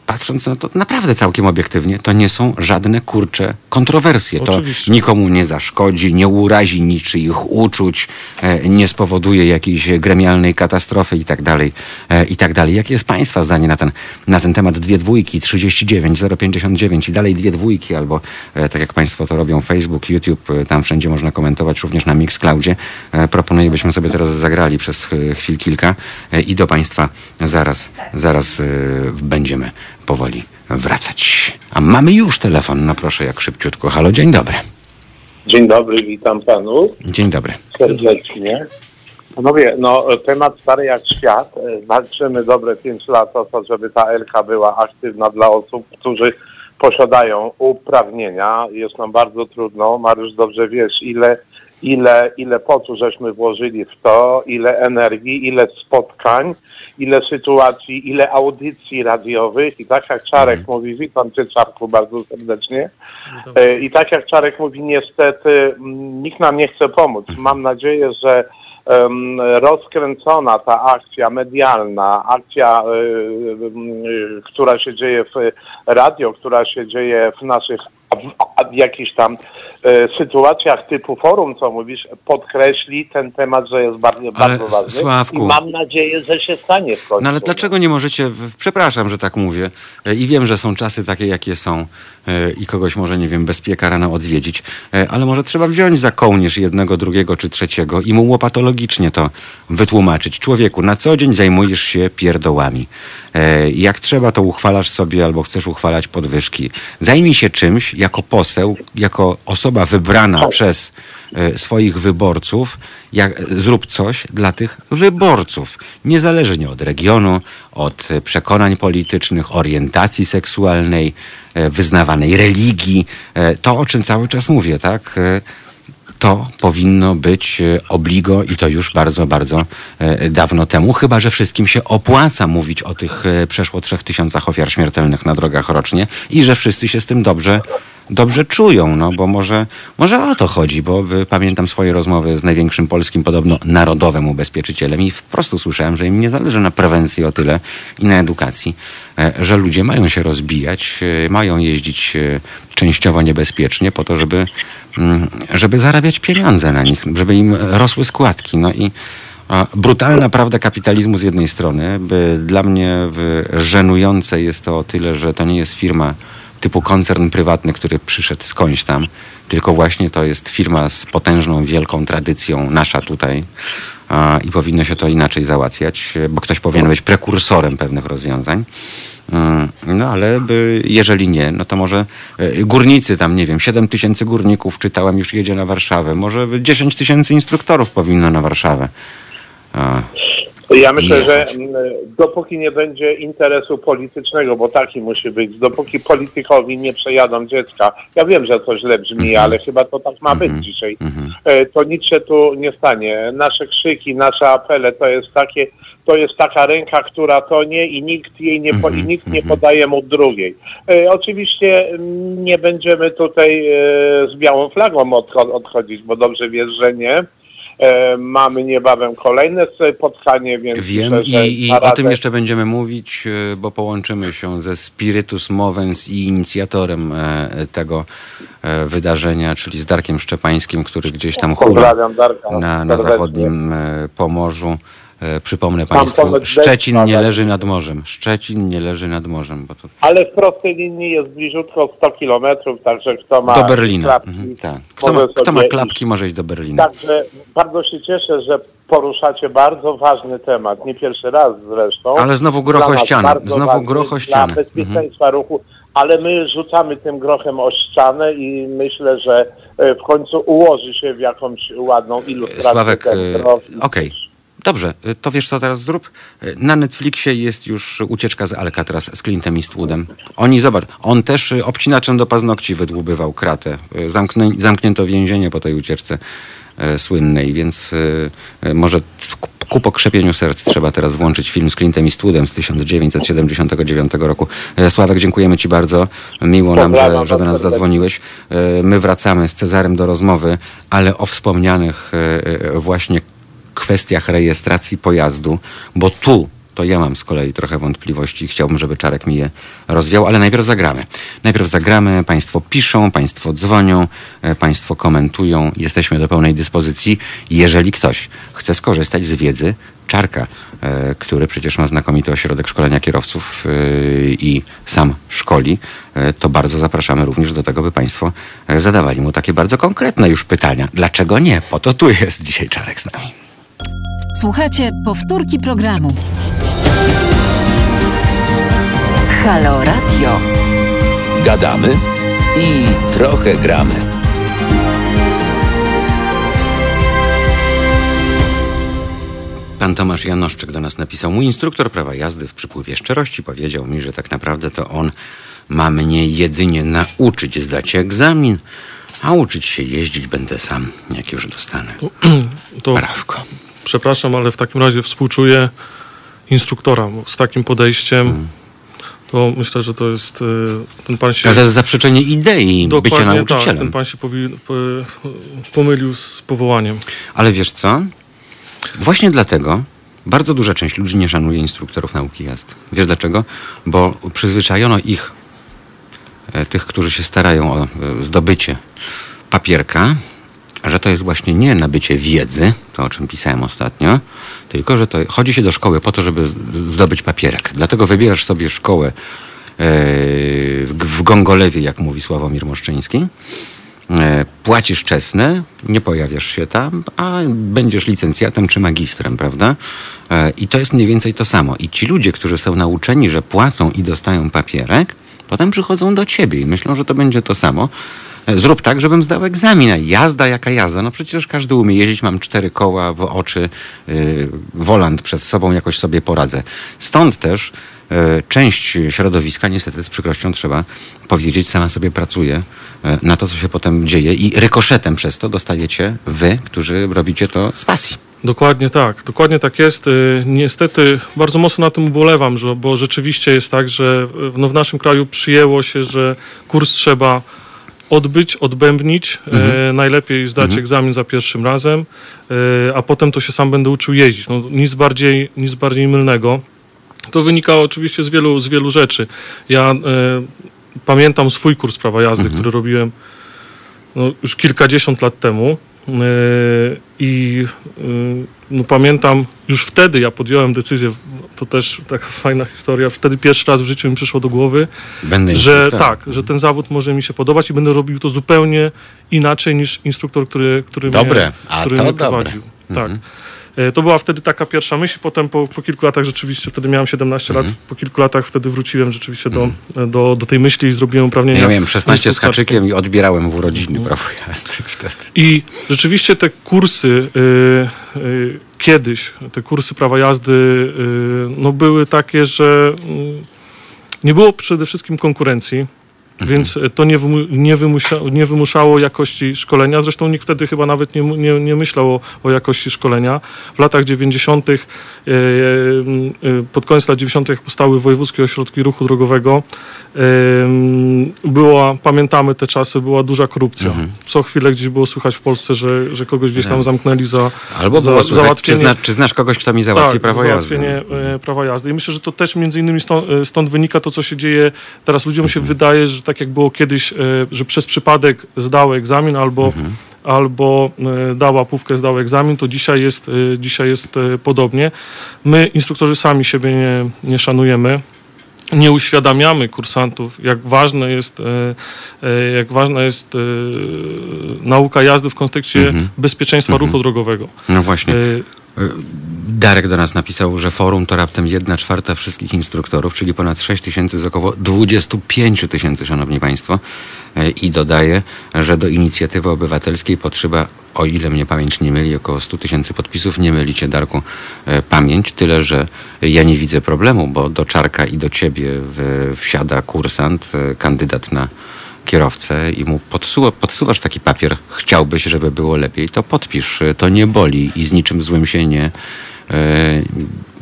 patrząc na to naprawdę całkiem obiektywnie, to nie są żadne kurcze kontrowersje. Oczywiście. To nikomu nie zaszkodzi, nie urazi niczyich uczuć, e, nie spowoduje jakiejś gremialnej katastrofy i tak dalej, e, i tak dalej. Jakie jest Państwa zdanie na ten, na ten temat? Dwie dwójki, 39, 059 i dalej dwie dwójki, albo e, tak jak Państwo to robią, Facebook, YouTube, tam wszędzie można komentować, również na Mixcloudzie. Proponuję, byśmy sobie teraz zagrali przez chwil kilka i do Państwa zaraz, zaraz będziemy powoli wracać. A mamy już telefon, no proszę, jak szybciutko. Halo, dzień dobry. Dzień dobry, witam panu. Dzień dobry. Serdecznie. Panowie, no temat stary jak świat. Walczymy dobre 5 lat o to, żeby ta LK była aktywna dla osób, którzy posiadają uprawnienia. Jest nam bardzo trudno. Mariusz, dobrze wiesz, ile ile, ile potu żeśmy włożyli w to, ile energii, ile spotkań, ile sytuacji, ile audycji radiowych i tak jak Czarek mm. mówi, witam Cię Czarku bardzo serdecznie e, i tak jak Czarek mówi, niestety nikt nam nie chce pomóc. Mam nadzieję, że um, rozkręcona ta akcja medialna, akcja, y, y, która się dzieje w radio, która się dzieje w naszych w jakichś tam sytuacjach typu forum, co mówisz, podkreśli ten temat, że jest bardzo, bardzo ważny. Sławku, I mam nadzieję, że się stanie w końcu. No ale dlaczego nie możecie, przepraszam, że tak mówię e, i wiem, że są czasy takie, jakie są e, i kogoś może, nie wiem, bezpieka rano odwiedzić, ale może trzeba wziąć za kołnierz jednego, drugiego czy trzeciego i mu łopatologicznie to wytłumaczyć. Człowieku, na co dzień zajmujesz się pierdołami. Jak trzeba, to uchwalasz sobie albo chcesz uchwalać podwyżki. Zajmij się czymś, jako poseł, jako osoba wybrana tak. przez e, swoich wyborców, jak, zrób coś dla tych wyborców. Niezależnie od regionu, od przekonań politycznych, orientacji seksualnej, e, wyznawanej religii. E, to, o czym cały czas mówię, tak? to powinno być e, obligo i to już bardzo, bardzo e, dawno temu, chyba że wszystkim się opłaca mówić o tych e, przeszło trzech tysiącach ofiar śmiertelnych na drogach rocznie i że wszyscy się z tym dobrze dobrze czują, no bo może, może o to chodzi, bo pamiętam swoje rozmowy z największym polskim podobno narodowym ubezpieczycielem i wprost słyszałem, że im nie zależy na prewencji o tyle i na edukacji, że ludzie mają się rozbijać, mają jeździć częściowo niebezpiecznie po to, żeby Mm, żeby zarabiać pieniądze na nich, żeby im rosły składki. No i brutalna prawda kapitalizmu z jednej strony, dla mnie żenujące jest to o tyle, że to nie jest firma typu koncern prywatny, który przyszedł skądś tam, tylko właśnie to jest firma z potężną, wielką tradycją, nasza tutaj i powinno się to inaczej załatwiać, bo ktoś powinien być prekursorem pewnych rozwiązań. Mm, No ale by, jeżeli nie, no to może e, górnicy tam, nie wiem, 7 tysięcy górników czytałem już jedzie na Warszawę. Może 10 tysięcy instruktorów powinno na Warszawę. Ja myślę, że mm, dopóki nie będzie interesu politycznego, bo taki musi być, dopóki politykowi nie przejadą dziecka, ja wiem, że to źle brzmi, Mhm. ale chyba to tak ma być dzisiaj, e, to nic się tu nie stanie. Nasze krzyki, nasze apele to jest takie, to jest taka ręka, która to nie i nikt jej nie, po, Mhm, i nikt nie podaje mu drugiej. E, oczywiście mm, nie będziemy tutaj e, z białą flagą odcho- odchodzić, bo dobrze wiesz, że nie. E, mamy niebawem kolejne spotkanie, więc Wiem myślę, że i, i o tym jeszcze będziemy mówić, e, bo połączymy się ze Spiritus Movens i inicjatorem e, tego wydarzenia, czyli z Darkiem Szczepańskim, który gdzieś tam hula na, na zachodnim Pomorzu. E, Przypomnę Tam Państwu, Szczecin nie leży nad morzem. Szczecin nie leży nad morzem. Bo to Ale w prostej linii jest bliziutko 100 kilometrów, także kto ma do Berlina. klapki, Mhm, tak. Kto, ma, kto ma klapki, iść. może iść do Berlina. Także bardzo się cieszę, że poruszacie bardzo ważny temat, nie pierwszy raz zresztą. Ale znowu Dla groch o nas ścianę. bardzo Znowu ważny groch o ścianę. Dla bezpieczeństwa ruchu, ale my rzucamy tym grochem o ścianę i myślę, że e, w końcu ułoży się w jakąś ładną ilustrację. Sławek, e, okej. Dobrze, e, to wiesz co teraz zrób? E, Na Netflixie jest już ucieczka z Alcatraz z Clintem Eastwoodem. Oni, zobacz, on też e, obcinaczem do paznokci wydłubywał kratę. Zamknę, zamknięto więzienie po tej ucieczce e, słynnej, więc e, może ku- pokrzepieniu serc trzeba teraz włączyć film z Clintem Eastwoodem z 1979 roku. Sławek, dziękujemy Ci bardzo. Miło nam, że, że do nas zadzwoniłeś. My wracamy z Cezarem do rozmowy, ale o wspomnianych właśnie kwestiach rejestracji pojazdu, bo tu to ja mam z kolei trochę wątpliwości chciałbym, żeby Czarek mi je rozwiał, ale najpierw zagramy. Najpierw zagramy, Państwo piszą, Państwo dzwonią, e, Państwo komentują, jesteśmy do pełnej dyspozycji. Jeżeli ktoś chce skorzystać z wiedzy Czarka, e, który przecież ma znakomity ośrodek szkolenia kierowców e, i sam szkoli, to bardzo zapraszamy również do tego, by Państwo zadawali mu takie bardzo konkretne już pytania. Dlaczego nie? Po to tu jest dzisiaj Czarek z nami. Słuchajcie powtórki programu. Halo Radio. Gadamy i trochę gramy. Pan Tomasz Janoszczyk do nas napisał. Mój instruktor prawa jazdy w przypływie szczerości powiedział mi, że tak naprawdę to on ma mnie jedynie nauczyć zdać egzamin, a uczyć się jeździć będę sam, jak już dostanę. To Prawko. Przepraszam, ale w takim razie współczuję instruktora bo z takim podejściem. Mm. To myślę, że to jest y, ten pan się. To jest zaprzeczenie idei bycia tak, nauczycielem. ten pan się powi, po, pomylił z powołaniem. Ale wiesz co? Właśnie dlatego bardzo duża część ludzi nie szanuje instruktorów nauki jazdy. Wiesz dlaczego? Bo przyzwyczajono ich, e, tych, którzy się starają o e, zdobycie papierka, że to jest właśnie nie nabycie wiedzy, to o czym pisałem ostatnio, tylko że to chodzi się do szkoły po to, żeby zdobyć papierek. Dlatego wybierasz sobie szkołę e, w w Gongolewie, jak mówi Sławomir Moszczyński. E, Płacisz czesne, nie pojawiasz się tam, a będziesz licencjatem czy magistrem, prawda? E, I to jest mniej więcej to samo. I ci ludzie, którzy są nauczeni, że płacą i dostają papierek, potem przychodzą do ciebie i myślą, że to będzie to samo. Zrób tak, żebym zdał egzamin. A Jazda jaka jazda? No przecież każdy umie jeździć, mam cztery koła w oczy, yy, wolant przed sobą, jakoś sobie poradzę. Stąd też e, część środowiska, niestety z przykrością trzeba powiedzieć, sama sobie pracuje e, na to, co się potem dzieje i rykoszetem przez to dostajecie wy, którzy robicie to z pasji. Dokładnie tak, dokładnie tak jest. Y, Niestety bardzo mocno na tym ubolewam, że, bo rzeczywiście jest tak, że y, no, w naszym kraju przyjęło się, że kurs trzeba odbyć, odbębnić, e, najlepiej zdać egzamin za pierwszym razem, e, a potem to się sam będę uczył jeździć. No, nic, bardziej, nic bardziej mylnego. To wynika oczywiście z wielu, z wielu rzeczy. Ja e, pamiętam swój kurs prawa jazdy, który robiłem no, już kilkadziesiąt lat temu. Yy, I yy, no, pamiętam, już wtedy ja podjąłem decyzję, to też taka fajna historia. Wtedy pierwszy raz w życiu mi przyszło do głowy, Będę że instruktorem. tak, że ten zawód może mi się podobać i będę robił to zupełnie inaczej niż instruktor, który, który Dobre, mnie, a który mnie dobre. prowadził. Mhm. Tak. E, To była wtedy taka pierwsza myśl, potem po, po kilku latach rzeczywiście, wtedy miałem 17 Mhm. lat, po kilku latach wtedy wróciłem rzeczywiście do, do, do tej myśli i zrobiłem uprawnienia. Ja miałem 16 z haczykiem i odbierałem w urodziny Mhm. prawo jazdy wtedy. I rzeczywiście te kursy y, y, kiedyś, te kursy prawa jazdy, y, no były takie, że y, nie było przede wszystkim konkurencji. Więc to nie, nie, wymusia, nie wymuszało jakości szkolenia. Zresztą nikt wtedy chyba nawet nie, nie, nie myślał o, o jakości szkolenia. W latach 90., y, y, pod koniec lat 90., jak powstały wojewódzkie ośrodki ruchu drogowego, była, pamiętamy te czasy, była duża korupcja. Co chwilę gdzieś było słychać w Polsce, że, że kogoś gdzieś tam zamknęli za, Albo za było słychać, czy, załatwienie zna, czy znasz kogoś, kto mi załatwi tak, prawo jazdy? załatwienie e, prawa jazdy. I myślę, że to też między innymi stąd, e, stąd wynika to, co się dzieje teraz. Ludziom się wydaje, że tak jak było kiedyś, e, że przez przypadek zdał egzamin albo, albo e, dał łapówkę, zdał egzamin, to dzisiaj jest, e, dzisiaj jest podobnie. My, instruktorzy, sami siebie nie, nie szanujemy. Nie uświadamiamy kursantów, jak ważne jest, jak ważna jest nauka jazdy w kontekście bezpieczeństwa ruchu drogowego. No właśnie. Darek do nas napisał, że forum to raptem 1 czwarta wszystkich instruktorów, czyli ponad 6 tysięcy z około 25 tysięcy, szanowni państwo. E, I dodaje, że do inicjatywy obywatelskiej potrzeba, o ile mnie pamięć nie myli, około 100 tysięcy podpisów. Nie mylicie, Darku, e, pamięć. Tyle, że ja nie widzę problemu, bo do Czarka i do ciebie wsiada kursant, e, kandydat na kierowcę i mu podsuwa, podsuwasz taki papier, chciałbyś, żeby było lepiej, to podpisz. To nie boli i z niczym złym się nie, e,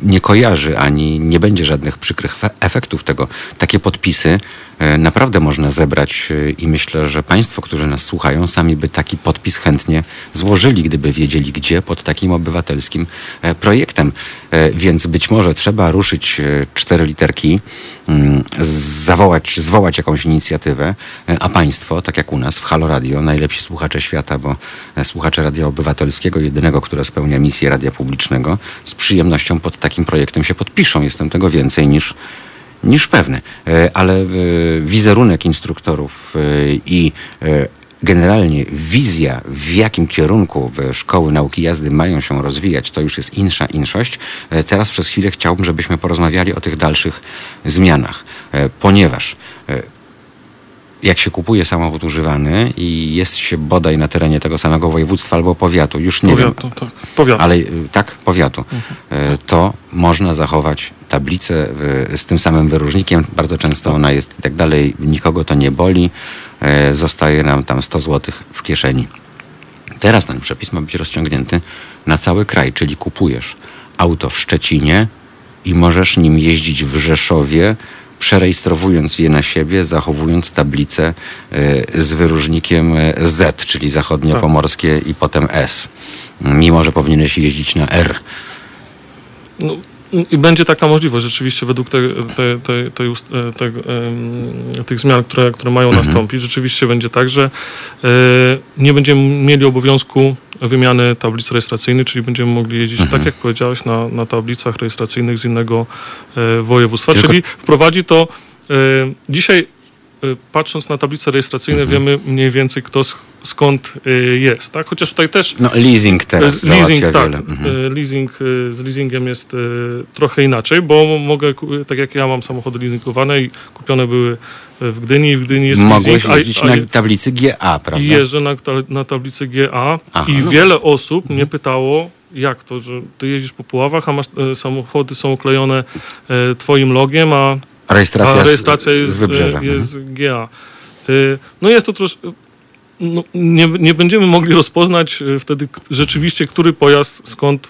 nie kojarzy, ani nie będzie żadnych przykrych fe- efektów tego. Takie podpisy e, naprawdę można zebrać e, i myślę, że Państwo, którzy nas słuchają, sami by taki podpis chętnie złożyli, gdyby wiedzieli, gdzie pod takim obywatelskim e, projektem. Więc być może trzeba ruszyć cztery literki, mm, zawołać, zwołać jakąś inicjatywę, a Państwo, tak jak u nas w Halo Radio, najlepsi słuchacze świata, bo słuchacze Radia Obywatelskiego, jedynego, które spełnia misję radia publicznego, z przyjemnością pod takim projektem się podpiszą. Jestem tego więcej niż, niż pewny. E, Ale e, wizerunek instruktorów e, i generalnie wizja, w jakim kierunku szkoły nauki jazdy mają się rozwijać, to już jest insza inszość. Teraz przez chwilę chciałbym, żebyśmy porozmawiali o tych dalszych zmianach, ponieważ jak się kupuje samochód używany i jest się bodaj na terenie tego samego województwa albo powiatu, już nie wiem, Powiatu, tak. Powiatu. ale y, tak, powiatu, y, to można zachować tablicę y, z tym samym wyróżnikiem. Bardzo często ona jest i tak dalej, nikogo to nie boli, zostaje nam tam 100 zł w kieszeni. Teraz ten przepis ma być rozciągnięty na cały kraj, czyli kupujesz auto w Szczecinie i możesz nim jeździć w Rzeszowie, przerejestrowując je na siebie, zachowując tablicę y, z wyróżnikiem Z, czyli zachodniopomorskie i potem S. Mimo, że powinieneś jeździć na R. No, I będzie taka możliwość rzeczywiście według te, te, te, te, ust- te, tych zmian, które, które mają nastąpić. Rzeczywiście będzie tak, że e, nie będziemy mieli obowiązku wymiany tablic rejestracyjnych, czyli będziemy mogli jeździć, tak jak powiedziałeś, na, na tablicach rejestracyjnych z innego e, województwa. Tylko- Czyli wprowadzi to e, dzisiaj patrząc na tablice rejestracyjne wiemy mniej więcej kto sk- skąd e, jest, tak? Chociaż tutaj też No, leasing teraz E, leasing, tak. wiele. Mhm. E, Leasing, z leasingiem jest trochę inaczej, bo mogę, tak jak ja mam samochody leasingowane i kupione były w Gdyni i w Gdyni jest Mogłeś leasing, a- jeździć a, na tablicy GA, prawda? jeżdżę na, na tablicy GA Aha, i no wiele osób mnie pytało, jak to, że ty jeździsz po Puławach, a masz, samochody są oklejone twoim logiem, a Rejestracja, a rejestracja z, jest, z wybrzeża. jest GA. Y, No jest to trosz... No, nie, nie będziemy mogli rozpoznać e, wtedy rzeczywiście, który pojazd skąd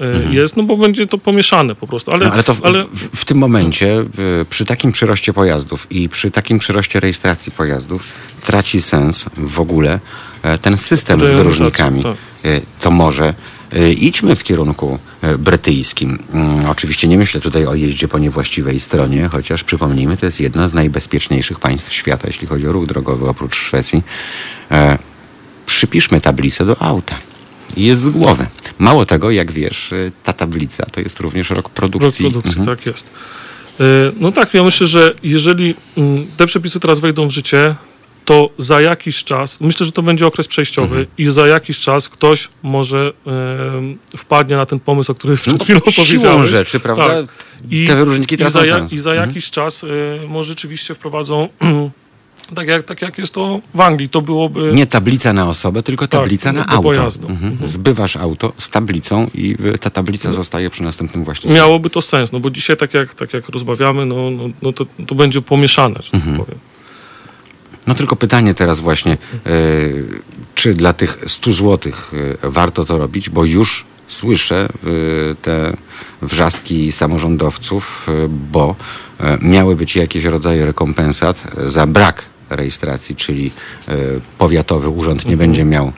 e, jest, no bo będzie to pomieszane po prostu. Ale, Mhm. No, ale to w, ale w, tym momencie, przy takim przyroście pojazdów i przy takim przyroście rejestracji pojazdów, traci sens w ogóle e, ten system z wyróżnikami. tak. E, To może idźmy w kierunku e, brytyjskim. Mm, Oczywiście nie myślę tutaj o jeździe po niewłaściwej stronie, chociaż przypomnijmy, to jest jedno z najbezpieczniejszych państw świata, jeśli chodzi o ruch drogowy, oprócz Szwecji. E, Przypiszmy tablicę do auta. Jest z głowy. Mało tego, jak wiesz, ta tablica to jest również rok produkcji. Rok produkcji, Mhm. tak jest. E, No tak, ja myślę, że jeżeli mm, te przepisy teraz wejdą w życie, to za jakiś czas, myślę, że to będzie okres przejściowy Mhm. i za jakiś czas ktoś może wpadnie na ten pomysł, o którym przed chwilą No, Siłą rzeczy, prawda? Tak. I, Te wyróżniki i tracą za, ja, sens. I za Mhm. jakiś czas y, może rzeczywiście wprowadzą, tak jak, tak jak jest to w Anglii, to byłoby... Nie tablica na osobę, tylko Tak, tablica na do auto. pojazdu. Mhm. Mhm. Zbywasz auto z tablicą i ta tablica zostaje przy następnym właścicielu. Miałoby to sens, no bo dzisiaj tak jak, tak jak rozmawiamy, no, no, no to, to będzie pomieszane, że Mhm. tak powiem. No tylko pytanie teraz właśnie, y, czy dla tych 100 złotych y, warto to robić, bo już słyszę y, te wrzaski samorządowców, bo miały być jakieś rodzaje rekompensat za brak rejestracji, czyli powiatowy urząd nie będzie miał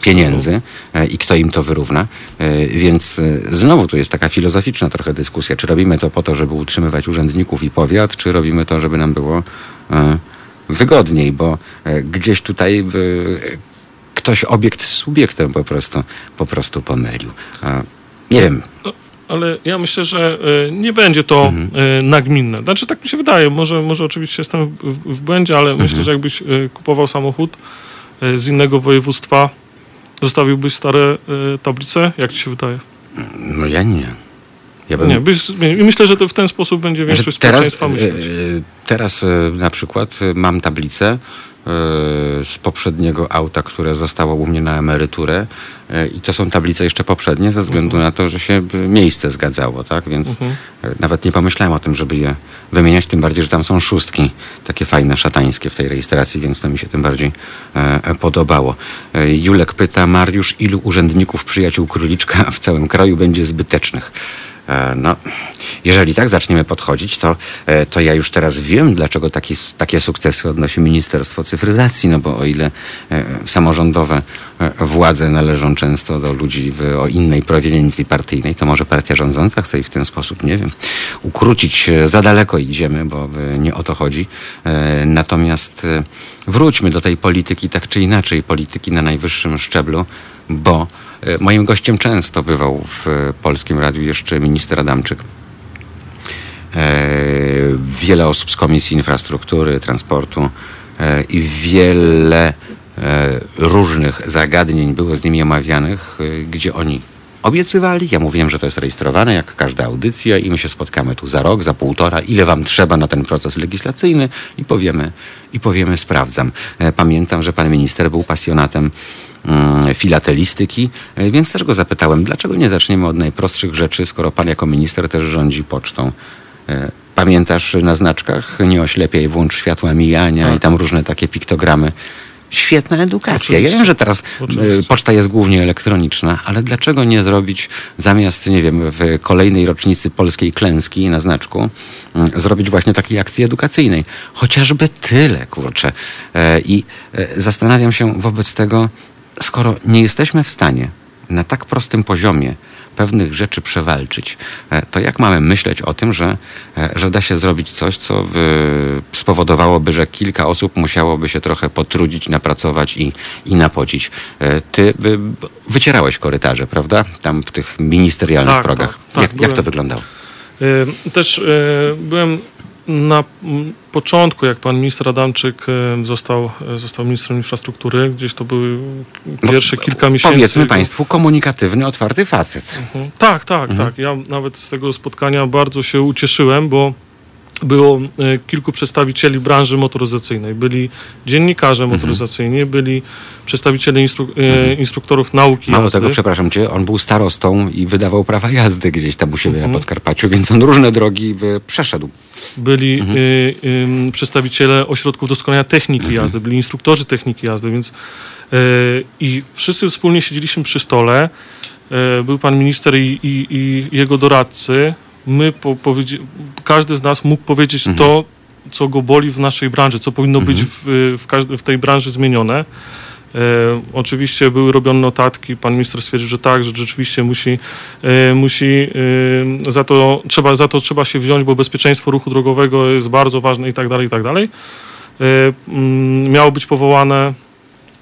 Pieniędzy. e, e, i kto im to wyrówna. E, Więc e, znowu tu jest taka filozoficzna trochę dyskusja, czy robimy to po to, żeby utrzymywać urzędników i powiat, czy robimy to, żeby nam było e, wygodniej, bo e, gdzieś tutaj e, ktoś obiekt z subiektem po prostu, po prostu pomylił. E, Nie wiem, Ale ja myślę, że y, nie będzie to Mhm. nagminne. Znaczy tak mi się wydaje, może, może oczywiście jestem w, w, w błędzie, ale Mhm. myślę, że jakbyś kupował samochód z innego województwa, zostawiłbyś stare tablice? Jak ci się wydaje? no ja nie. Ja bym- Nie, byś, i myślę, że to w ten sposób będzie większość teraz, społeczeństwa myśleć. e, teraz e, na przykład e, mam tablicę e, z poprzedniego auta, które zostało u mnie na emeryturę e, i to są tablice jeszcze poprzednie ze względu na to, że się e, miejsce zgadzało, tak? Więc Mhm. e, nawet nie pomyślałem o tym, żeby je wymieniać, tym bardziej, że tam są szóstki takie fajne, szatańskie w tej rejestracji, więc to mi się tym bardziej e, e, podobało. E, Julek pyta, Mariusz, ilu urzędników przyjaciół króliczka w całym kraju będzie zbytecznych? E, No, jeżeli tak zaczniemy podchodzić, to, e, to ja już teraz wiem, dlaczego taki, takie sukcesy odnosi Ministerstwo Cyfryzacji, no bo o ile e, samorządowe władze należą często do ludzi w, o innej proweniencji partyjnej, to może partia rządząca chce ich w ten sposób, nie wiem, ukrócić. Za daleko idziemy, bo nie o to chodzi. Natomiast wróćmy do tej polityki tak czy inaczej, polityki na najwyższym szczeblu, bo moim gościem często bywał w e, Polskim Radiu jeszcze minister Adamczyk. E, wiele osób z Komisji Infrastruktury, Transportu e, i wiele e, różnych zagadnień było z nimi omawianych, e, gdzie oni obiecywali. Ja mówiłem, że to jest rejestrowane jak każda audycja i my się spotkamy tu za rok, za półtora, ile wam trzeba na ten proces legislacyjny i powiemy, i powiemy sprawdzam. E, Pamiętam, że pan minister był pasjonatem filatelistyki, e, więc też go zapytałem, dlaczego nie zaczniemy od najprostszych rzeczy, skoro pan jako minister też rządzi pocztą. E, Pamiętasz na znaczkach nie oślepiaj, włącz światła mijania Tak. i tam różne takie piktogramy. Świetna edukacja. Oczywiście. Ja wiem, że teraz Oczywiście. e, poczta jest głównie elektroniczna, ale dlaczego nie zrobić zamiast, nie wiem, w kolejnej rocznicy polskiej klęski na znaczku, mm, zrobić właśnie takiej akcji edukacyjnej? Chociażby tyle, kurczę. I zastanawiam się wobec tego, skoro nie jesteśmy w stanie na tak prostym poziomie pewnych rzeczy przewalczyć, e, to jak mamy myśleć o tym, że, e, że da się zrobić coś, co e, spowodowałoby, że kilka osób musiałoby się trochę potrudzić, napracować i, i napocić. Ty wycierałeś korytarze, prawda? Tam w tych ministerialnych Tak, progach. tak, tak, jak, jak to wyglądało? Też byłem na początku, jak pan minister Adamczyk y, został, y, został ministrem infrastruktury, gdzieś to były pierwsze kilka miesięcy. No, Powiedzmy Państwu, komunikatywny, otwarty facet. Mhm. Tak, tak, Mhm. tak. Ja nawet z tego spotkania bardzo się ucieszyłem, bo było e, kilku przedstawicieli branży motoryzacyjnej. Byli dziennikarze Mhm. motoryzacyjni, byli przedstawiciele instru- e, instruktorów nauki Mało jazdy. tego, przepraszam cię, on był starostą i wydawał prawa jazdy gdzieś tam u siebie Mhm. na Podkarpaciu, więc on różne drogi y, przeszedł. byli Mhm. y, ym, przedstawiciele ośrodków doskonalenia techniki Mhm. jazdy, byli instruktorzy techniki jazdy, więc y, i wszyscy wspólnie siedzieliśmy przy stole. Y, był pan minister i, i, i jego doradcy. My po, powiedzi- każdy z nas mógł powiedzieć Mhm. to, co go boli w naszej branży, co powinno być w, w, każdy, w tej branży zmienione. E, oczywiście były robione notatki, pan minister stwierdził, że tak, że rzeczywiście musi, e, musi e, za, to, trzeba, za to trzeba się wziąć, bo bezpieczeństwo ruchu drogowego jest bardzo ważne i tak dalej, i tak dalej. E, mm, miało być powołane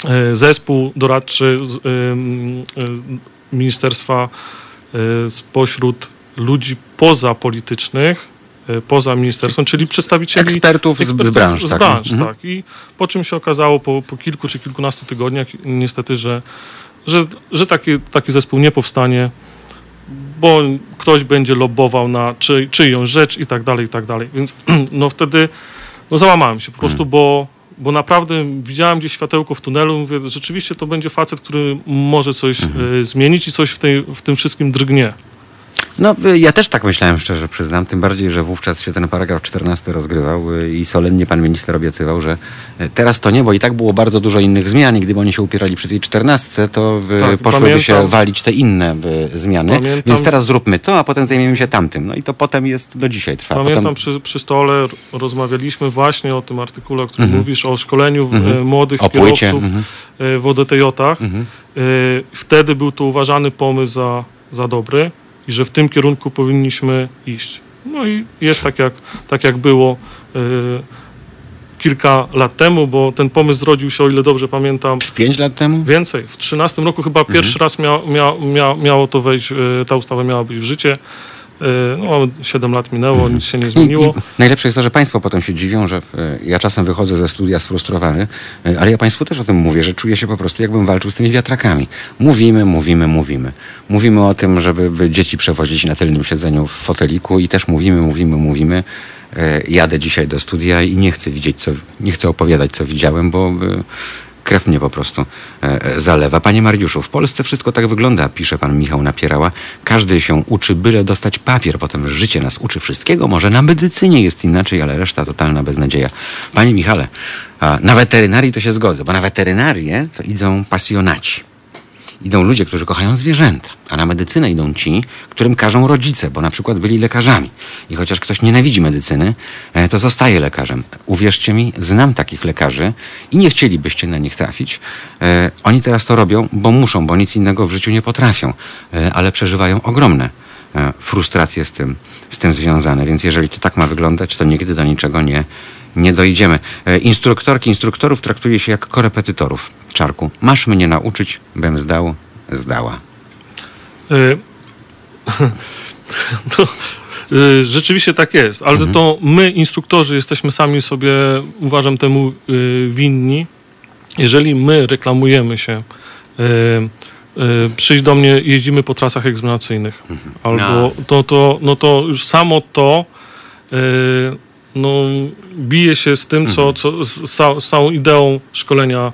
e, zespół doradczy y, ministerstwa spośród ludzi pozapolitycznych, y, poza ministerstwem, czyli przedstawicieli Ekspertów z- z ekspertów branż, z tak. branż, Mhm. tak. I po czym się okazało po, po kilku czy kilkunastu tygodniach niestety, że, że, że taki, taki zespół nie powstanie, bo ktoś będzie lobbował na czy, czyjąś rzecz i tak dalej, i tak dalej. Więc no wtedy no załamałem się po prostu, bo, bo naprawdę widziałem gdzieś światełko w tunelu, mówię, rzeczywiście to będzie facet, który może coś e, zmienić i coś w, tej, w tym wszystkim drgnie. No, y, ja też tak myślałem, szczerze przyznam, tym bardziej, że wówczas się ten paragraf 14 rozgrywał y, i solennie pan minister obiecywał, że y, teraz to nie, bo i tak było bardzo dużo innych zmian i gdyby oni się upierali przy tej 14, to Tak, poszłyby pamiętam. się walić te inne zmiany, Pamiętam. więc teraz zróbmy to, a potem zajmiemy się tamtym. No i to potem jest, do dzisiaj trwa. Pamiętam potem... przy, przy stole rozmawialiśmy właśnie o tym artykule, o którym Mhm. mówisz, o szkoleniu Mhm. młodych O płycie, kierowców mhm. w ODTJ-ach. Mhm. Wtedy był to uważany pomysł za, za dobry i że w tym kierunku powinniśmy iść. No i jest tak jak, tak jak było e, kilka lat temu, bo ten pomysł zrodził się, o ile dobrze pamiętam, Z pięć lat temu? więcej. W 13 roku chyba Mhm. pierwszy raz mia, mia, mia, miało to wejść, e, ta ustawa miała być w życie. E, No, 7 lat minęło, nic się nie I, i zmieniło. najlepsze jest to, że Państwo potem się dziwią, że e, ja czasem wychodzę ze studia sfrustrowany, e, ale ja Państwu też o tym mówię, że czuję się po prostu jakbym walczył z tymi wiatrakami. Mówimy, mówimy, mówimy. Mówimy o tym, żeby by dzieci przewozić na tylnym siedzeniu w foteliku i też mówimy, mówimy, mówimy. Jadę dzisiaj do studia i nie chcę widzieć, co, nie chcę opowiadać, co widziałem, bo krew mnie po prostu e, zalewa. Panie Mariuszu, w Polsce wszystko tak wygląda, pisze pan Michał Napierała. Każdy się uczy, byle dostać papier. Potem życie nas uczy wszystkiego. Może na medycynie jest inaczej, ale reszta totalna beznadzieja. Panie Michale, na weterynarii to się zgodzę, bo na weterynarię to idą pasjonaci. Idą ludzie, którzy kochają zwierzęta, a na medycynę idą ci, którym każą rodzice, bo na przykład byli lekarzami. I chociaż ktoś nienawidzi medycyny, e, to zostaje lekarzem. Uwierzcie mi, znam takich lekarzy i nie chcielibyście na nich trafić. E, Oni teraz to robią, bo muszą, bo nic innego w życiu nie potrafią, E, ale przeżywają ogromne frustracje z tym, z tym związane. Więc jeżeli to tak ma wyglądać, to nigdy do niczego nie, nie dojdziemy. Instruktorki, instruktorów traktuje się jak korepetytorów. Czarku, masz mnie nauczyć, bym zdał, zdała. Y, to, y, rzeczywiście tak jest, ale Mhm. to my, instruktorzy, jesteśmy sami sobie, uważam, temu y, winni. Jeżeli my reklamujemy się, przyjdź do mnie, jeździmy po trasach egzaminacyjnych, albo No. to, to, no to już samo to no, bije się z tym, co, co z, z, cał- z całą ideą szkolenia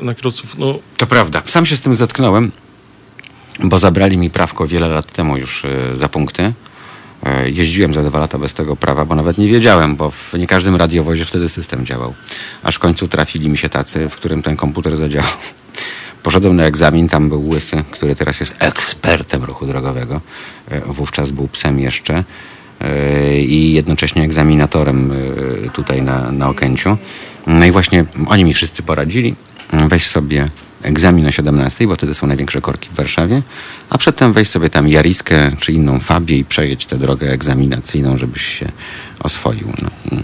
na kierowców. No, To prawda. Sam się z tym zetknąłem, bo zabrali mi prawko wiele lat temu już e, za punkty. E, Jeździłem za dwa lata bez tego prawa, bo nawet nie wiedziałem, bo w nie każdym radiowozie wtedy system działał. Aż w końcu trafili mi się tacy, w którym ten komputer zadziałał. Poszedłem na egzamin, tam był Łysy, który teraz jest ekspertem ruchu drogowego. E, Wówczas był psem jeszcze i jednocześnie egzaminatorem tutaj na, na Okęciu. No i właśnie oni mi wszyscy poradzili. Weź sobie egzamin o 17, bo wtedy są największe korki w Warszawie, a przedtem weź sobie tam Jariskę czy inną Fabię i przejedź tę drogę egzaminacyjną, żebyś się oswoił. No i,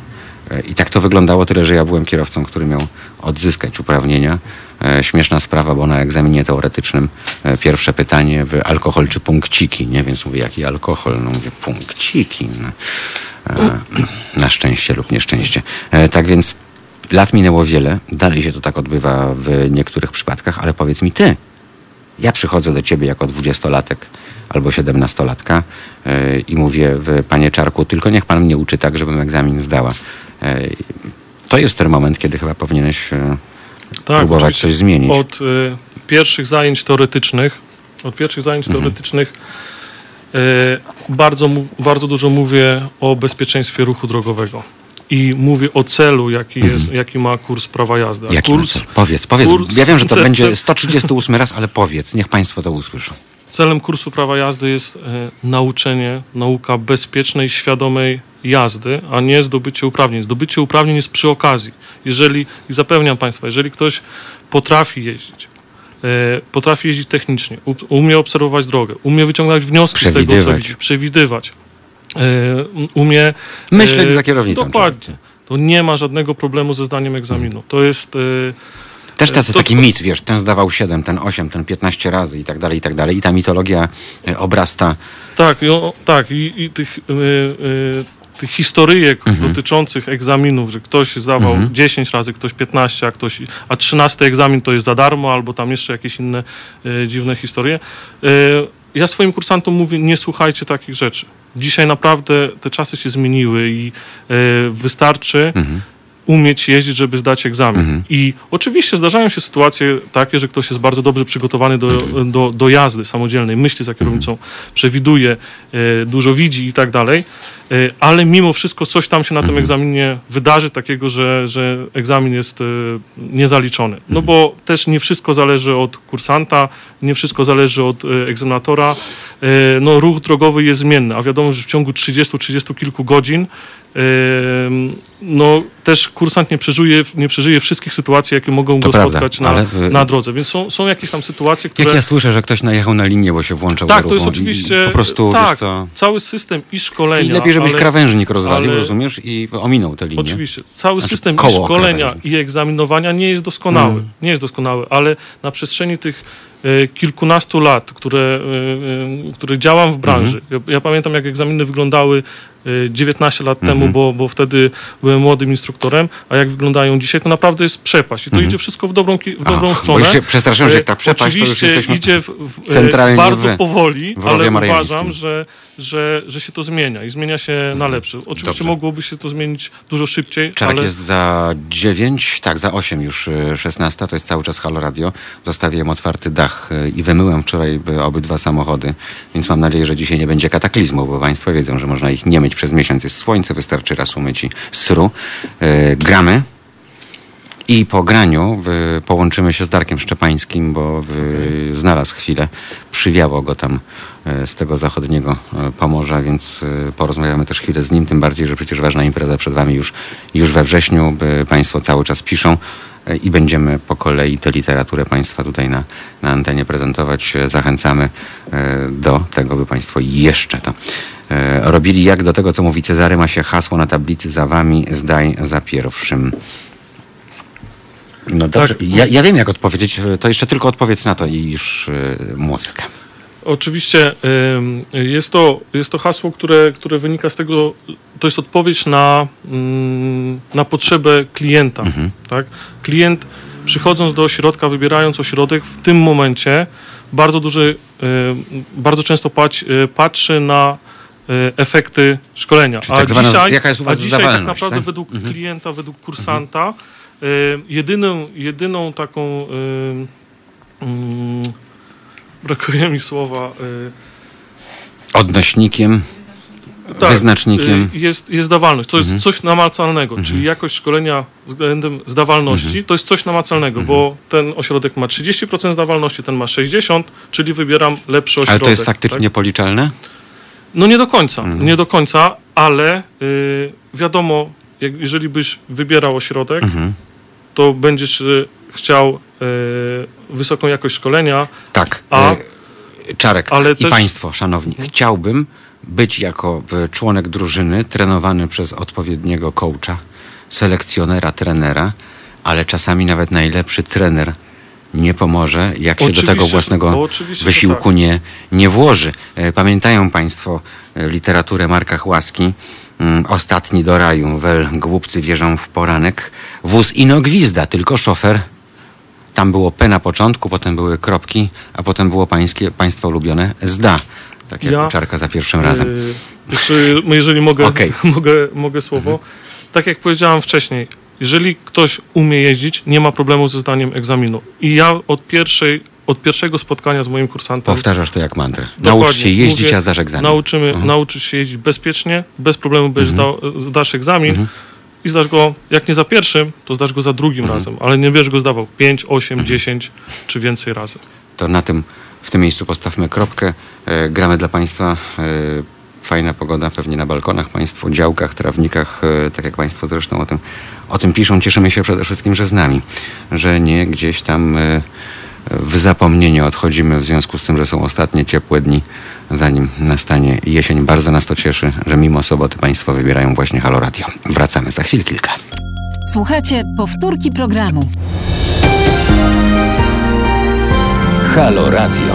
e, I tak to wyglądało, tyle że ja byłem kierowcą, który miał odzyskać uprawnienia. E, śmieszna sprawa, bo na egzaminie teoretycznym e, pierwsze pytanie w alkohol czy punkciki, nie? Więc mówię, jaki alkohol? No mówię, punkciki. No. Na szczęście lub nieszczęście. Tak więc lat minęło wiele, dalej się to tak odbywa w niektórych przypadkach, ale powiedz mi ty, ja przychodzę do ciebie jako dwudziestolatek albo siedemnastolatka e, i mówię, w, panie Czarku, tylko niech pan mnie uczy tak, żebym egzamin zdała. E, to jest ten moment, kiedy chyba powinieneś e, tak, próbować coś zmienić. Od pierwszych zajęć teoretycznych, od pierwszych zajęć Mhm. teoretycznych bardzo, bardzo dużo mówię o bezpieczeństwie ruchu drogowego. I mówię o celu, jaki, jest, jaki ma kurs prawa jazdy. A Mhm. Jaki kurs? Powiedz, powiedz. kurs- Ja wiem, że to cel- będzie cel- 138 raz, ale powiedz, niech państwo to usłyszą. Celem kursu prawa jazdy jest e, nauczenie, nauka bezpiecznej, świadomej jazdy, a nie zdobycie uprawnień. Zdobycie uprawnień jest przy okazji. Jeżeli, i zapewniam Państwa, jeżeli ktoś potrafi jeździć, e, potrafi jeździć technicznie, u- umie obserwować drogę, umie wyciągać wnioski z tego, co widzi, przewidywać, e, umie... Myśleć e, za kierownicą. Dokładnie. To nie ma żadnego problemu ze zdaniem egzaminu. To jest... e, Też To- taki mit, wiesz, ten zdawał 7, ten 8, ten 15 razy i tak dalej, i tak dalej. I ta mitologia obrasta. Tak, i, o, tak, i, i tych, y, y, tych historyjek Mhm. dotyczących egzaminów, że ktoś zdawał 10 razy, ktoś 15, a ktoś, a 13 egzamin to jest za darmo, albo tam jeszcze jakieś inne y, dziwne historie. Y, ja swoim kursantom mówię, nie słuchajcie takich rzeczy. Dzisiaj naprawdę te czasy się zmieniły i y, wystarczy umieć jeździć, żeby zdać egzamin. I oczywiście zdarzają się sytuacje takie, że ktoś jest bardzo dobrze przygotowany do, do, do jazdy samodzielnej, myśli za kierownicą, przewiduje, e, dużo widzi i tak dalej, e, ale mimo wszystko coś tam się na tym egzaminie wydarzy takiego, że, że egzamin jest e, niezaliczony. No bo też nie wszystko zależy od kursanta, nie wszystko zależy od egzaminatora. No ruch drogowy jest zmienny, a wiadomo, że w ciągu 30-30 kilku godzin no też kursant nie przeżyje, nie przeżyje wszystkich sytuacji, jakie mogą To go prawda, spotkać na, ale, y- na drodze. Więc są, są jakieś tam sytuacje, które... Jak ja słyszę, że ktoś najechał na linię, bo się włączał tak, to jest oczywiście... Po prostu, tak, cały system i szkolenia... Czyli lepiej, żebyś ale- krawężnik rozwalił, ale- rozumiesz, i ominął tę linię. Oczywiście. Cały Znaczy, system i szkolenia krawężnik. i egzaminowania nie jest doskonały. Mm. Nie jest doskonały, ale na przestrzeni tych e, kilkunastu lat, które, e, które działam w branży. Mhm. Ja, ja pamiętam, jak egzaminy wyglądały 19 lat Mhm. temu, bo, bo wtedy byłem młodym instruktorem, a jak wyglądają dzisiaj, to naprawdę jest przepaść. I to idzie wszystko w dobrą, w dobrą Mhm. Ach, stronę. Bo się przestraszyłem, że jak E, ta przepaść, to już Oczywiście jesteśmy idzie w, w, centralnie bardzo w- powoli, w ale uważam, że, że, że się to zmienia i zmienia się na lepsze. Oczywiście Dobrze. mogłoby się to zmienić dużo szybciej, Czarek ale jest za 9, tak, za 8 już y, 16, to jest cały czas Halo Radio. Zostawiłem otwarty dach y, i wymyłem wczoraj y, obydwa samochody, więc mam nadzieję, że dzisiaj nie będzie kataklizmu, bo Państwo wiedzą, że można ich nie myć przez miesiąc. Jest słońce, wystarczy raz umyć i sru. Y, Gramy. I po graniu y, połączymy się z Darkiem Szczepańskim, bo y, znalazł chwilę, przywiało go tam y, z tego zachodniego y, Pomorza, więc porozmawiamy też chwilę z nim, tym bardziej, że przecież ważna impreza przed Wami już, już we wrześniu. Państwo cały czas piszą i będziemy po kolei tę literaturę Państwa tutaj na, na antenie prezentować. Y, Zachęcamy y, do tego, by Państwo jeszcze to robili. Jak do tego, co mówi Cezary, ma się hasło na tablicy za Wami, zdaj za pierwszym. No dobrze, Tak. ja, ja wiem jak odpowiedzieć, to jeszcze tylko odpowiedz na to i już muzykę. Oczywiście jest to, jest to hasło, które, które wynika z tego, to jest odpowiedź na, mm, na potrzebę klienta. Tak? Klient przychodząc do ośrodka, wybierając ośrodek, w tym momencie bardzo duży, bardzo często y, patrzy na y, efekty szkolenia. Czyli tak zwana- jaka jest u was a dzisiaj tak naprawdę tak? według klienta, według kursanta, y, jedyną, jedyną taką mm, brakuje mi słowa. y, Odnośnikiem, tak, wyznacznikiem. y, Jest, jest zdawalność. To jest Mhm. coś namacalnego, czyli jakość szkolenia względem zdawalności Mhm. to jest coś namacalnego, bo ten ośrodek ma 30% zdawalności, ten ma 60%, czyli wybieram lepszy ośrodek. ale to jest faktycznie tak? policzalne? No nie do końca, Mhm. nie do końca, ale y, wiadomo, jak, jeżeli byś wybierał ośrodek, Mhm. to będziesz y, chciał y, wysoką jakość szkolenia, Tak. A- y, Czarek ale i też- Państwo, szanowni, chciałbym być jako y, członek drużyny trenowany przez odpowiedniego coacha, selekcjonera, trenera, ale czasami nawet najlepszy trener nie pomoże, jak się do tego własnego wysiłku tak. nie, nie włoży. Pamiętają Państwo literaturę Marka Chłaski? Mm, Ostatni do raju, wel głupcy wierzą w poranek. Wóz ino gwizda, tylko szofer. Tam było P na początku, potem były kropki, a potem było pańskie, państwa ulubione zda. Tak jak Ja- Czarka za pierwszym razem. Y, Jeszcze, jeżeli mogę, Okej. mogę, mogę słowo. Tak jak powiedziałem wcześniej, jeżeli ktoś umie jeździć, nie ma problemu ze zdaniem egzaminu. I ja od, pierwszej, od pierwszego spotkania z moim kursantem Powtarzasz to jak mantrę. Dokładnie. Naucz się jeździć, Mówię, a zdasz egzamin. nauczymy, Mhm. nauczysz się jeździć bezpiecznie, bez problemu Mhm. zdał, zdasz egzamin i zdasz go, jak nie za pierwszym, to zdasz go za drugim Mhm. razem, ale nie będziesz go zdawał 5, 8, 10 czy więcej razy. To na tym, w tym miejscu postawmy kropkę. E, gramy dla Państwa. E, fajna pogoda, pewnie na balkonach Państwo, działkach, trawnikach, e, tak jak Państwo zresztą o tym, o tym piszą. Cieszymy się przede wszystkim, że z nami, że nie gdzieś tam e, w zapomnienie odchodzimy w związku z tym, że są ostatnie ciepłe dni, zanim nastanie jesień. Bardzo nas to cieszy, że mimo soboty Państwo wybierają właśnie Halo Radio. Wracamy za chwil kilka. Słuchajcie powtórki programu. Halo Radio.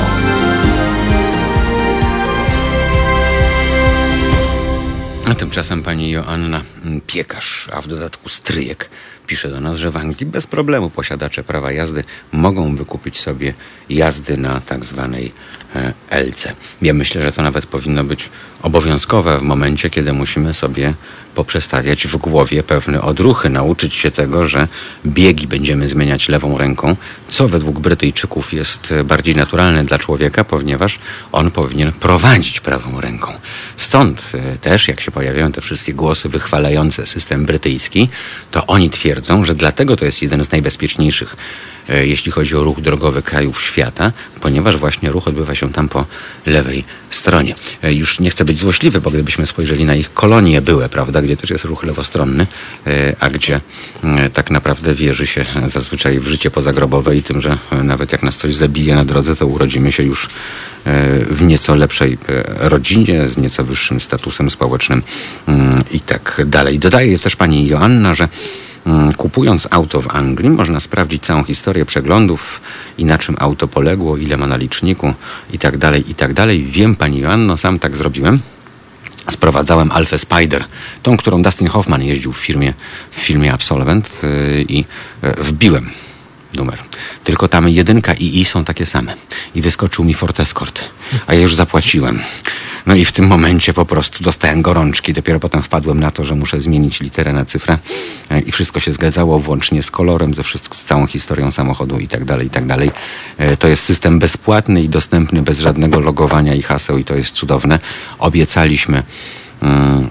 A tymczasem pani Joanna Piekarz, a w dodatku stryjek, pisze do nas, że w Anglii bez problemu posiadacze prawa jazdy mogą wykupić sobie jazdy na tak zwanej e, LC. Ja myślę, że to nawet powinno być obowiązkowe w momencie, kiedy musimy sobie poprzestawiać w głowie pewne odruchy, nauczyć się tego, że biegi będziemy zmieniać lewą ręką, co według Brytyjczyków jest bardziej naturalne dla człowieka, ponieważ on powinien prowadzić prawą ręką. Stąd e, też, jak się pojawiają te wszystkie głosy wychwalające system brytyjski, to oni twierdzą, że dlatego to jest jeden z najbezpieczniejszych jeśli chodzi o ruch drogowy krajów świata, ponieważ właśnie ruch odbywa się tam po lewej stronie. E, Już nie chcę być złośliwy, bo gdybyśmy spojrzeli na ich kolonie były, prawda, gdzie też jest ruch lewostronny, e, a gdzie e, tak naprawdę wierzy się zazwyczaj w życie pozagrobowe i tym, że e, nawet jak nas coś zabije na drodze, to urodzimy się już e, w nieco lepszej e, rodzinie, z nieco wyższym statusem społecznym mm, i tak dalej. Dodaje też pani Joanna, że Kupując auto w Anglii, można sprawdzić całą historię przeglądów i na czym auto poległo, ile ma na liczniku i tak dalej, i tak dalej. Wiem, pani Joanno, sam tak zrobiłem. Sprowadzałem Alfę Spider, tą, którą Dustin Hoffman jeździł w, firmie, w filmie Absolvent yy, i yy, wbiłem numer. Tylko tam jedynka i i są takie same. I wyskoczył mi Ford Escort, a ja już zapłaciłem. No i w tym momencie po prostu dostałem gorączki. Dopiero potem wpadłem na to, że muszę zmienić literę na cyfrę e, i wszystko się zgadzało, włącznie z kolorem, ze wszystko, z całą historią samochodu i tak dalej, i tak dalej. E, To jest system bezpłatny i dostępny bez żadnego logowania i haseł i to jest cudowne. Obiecaliśmy mm,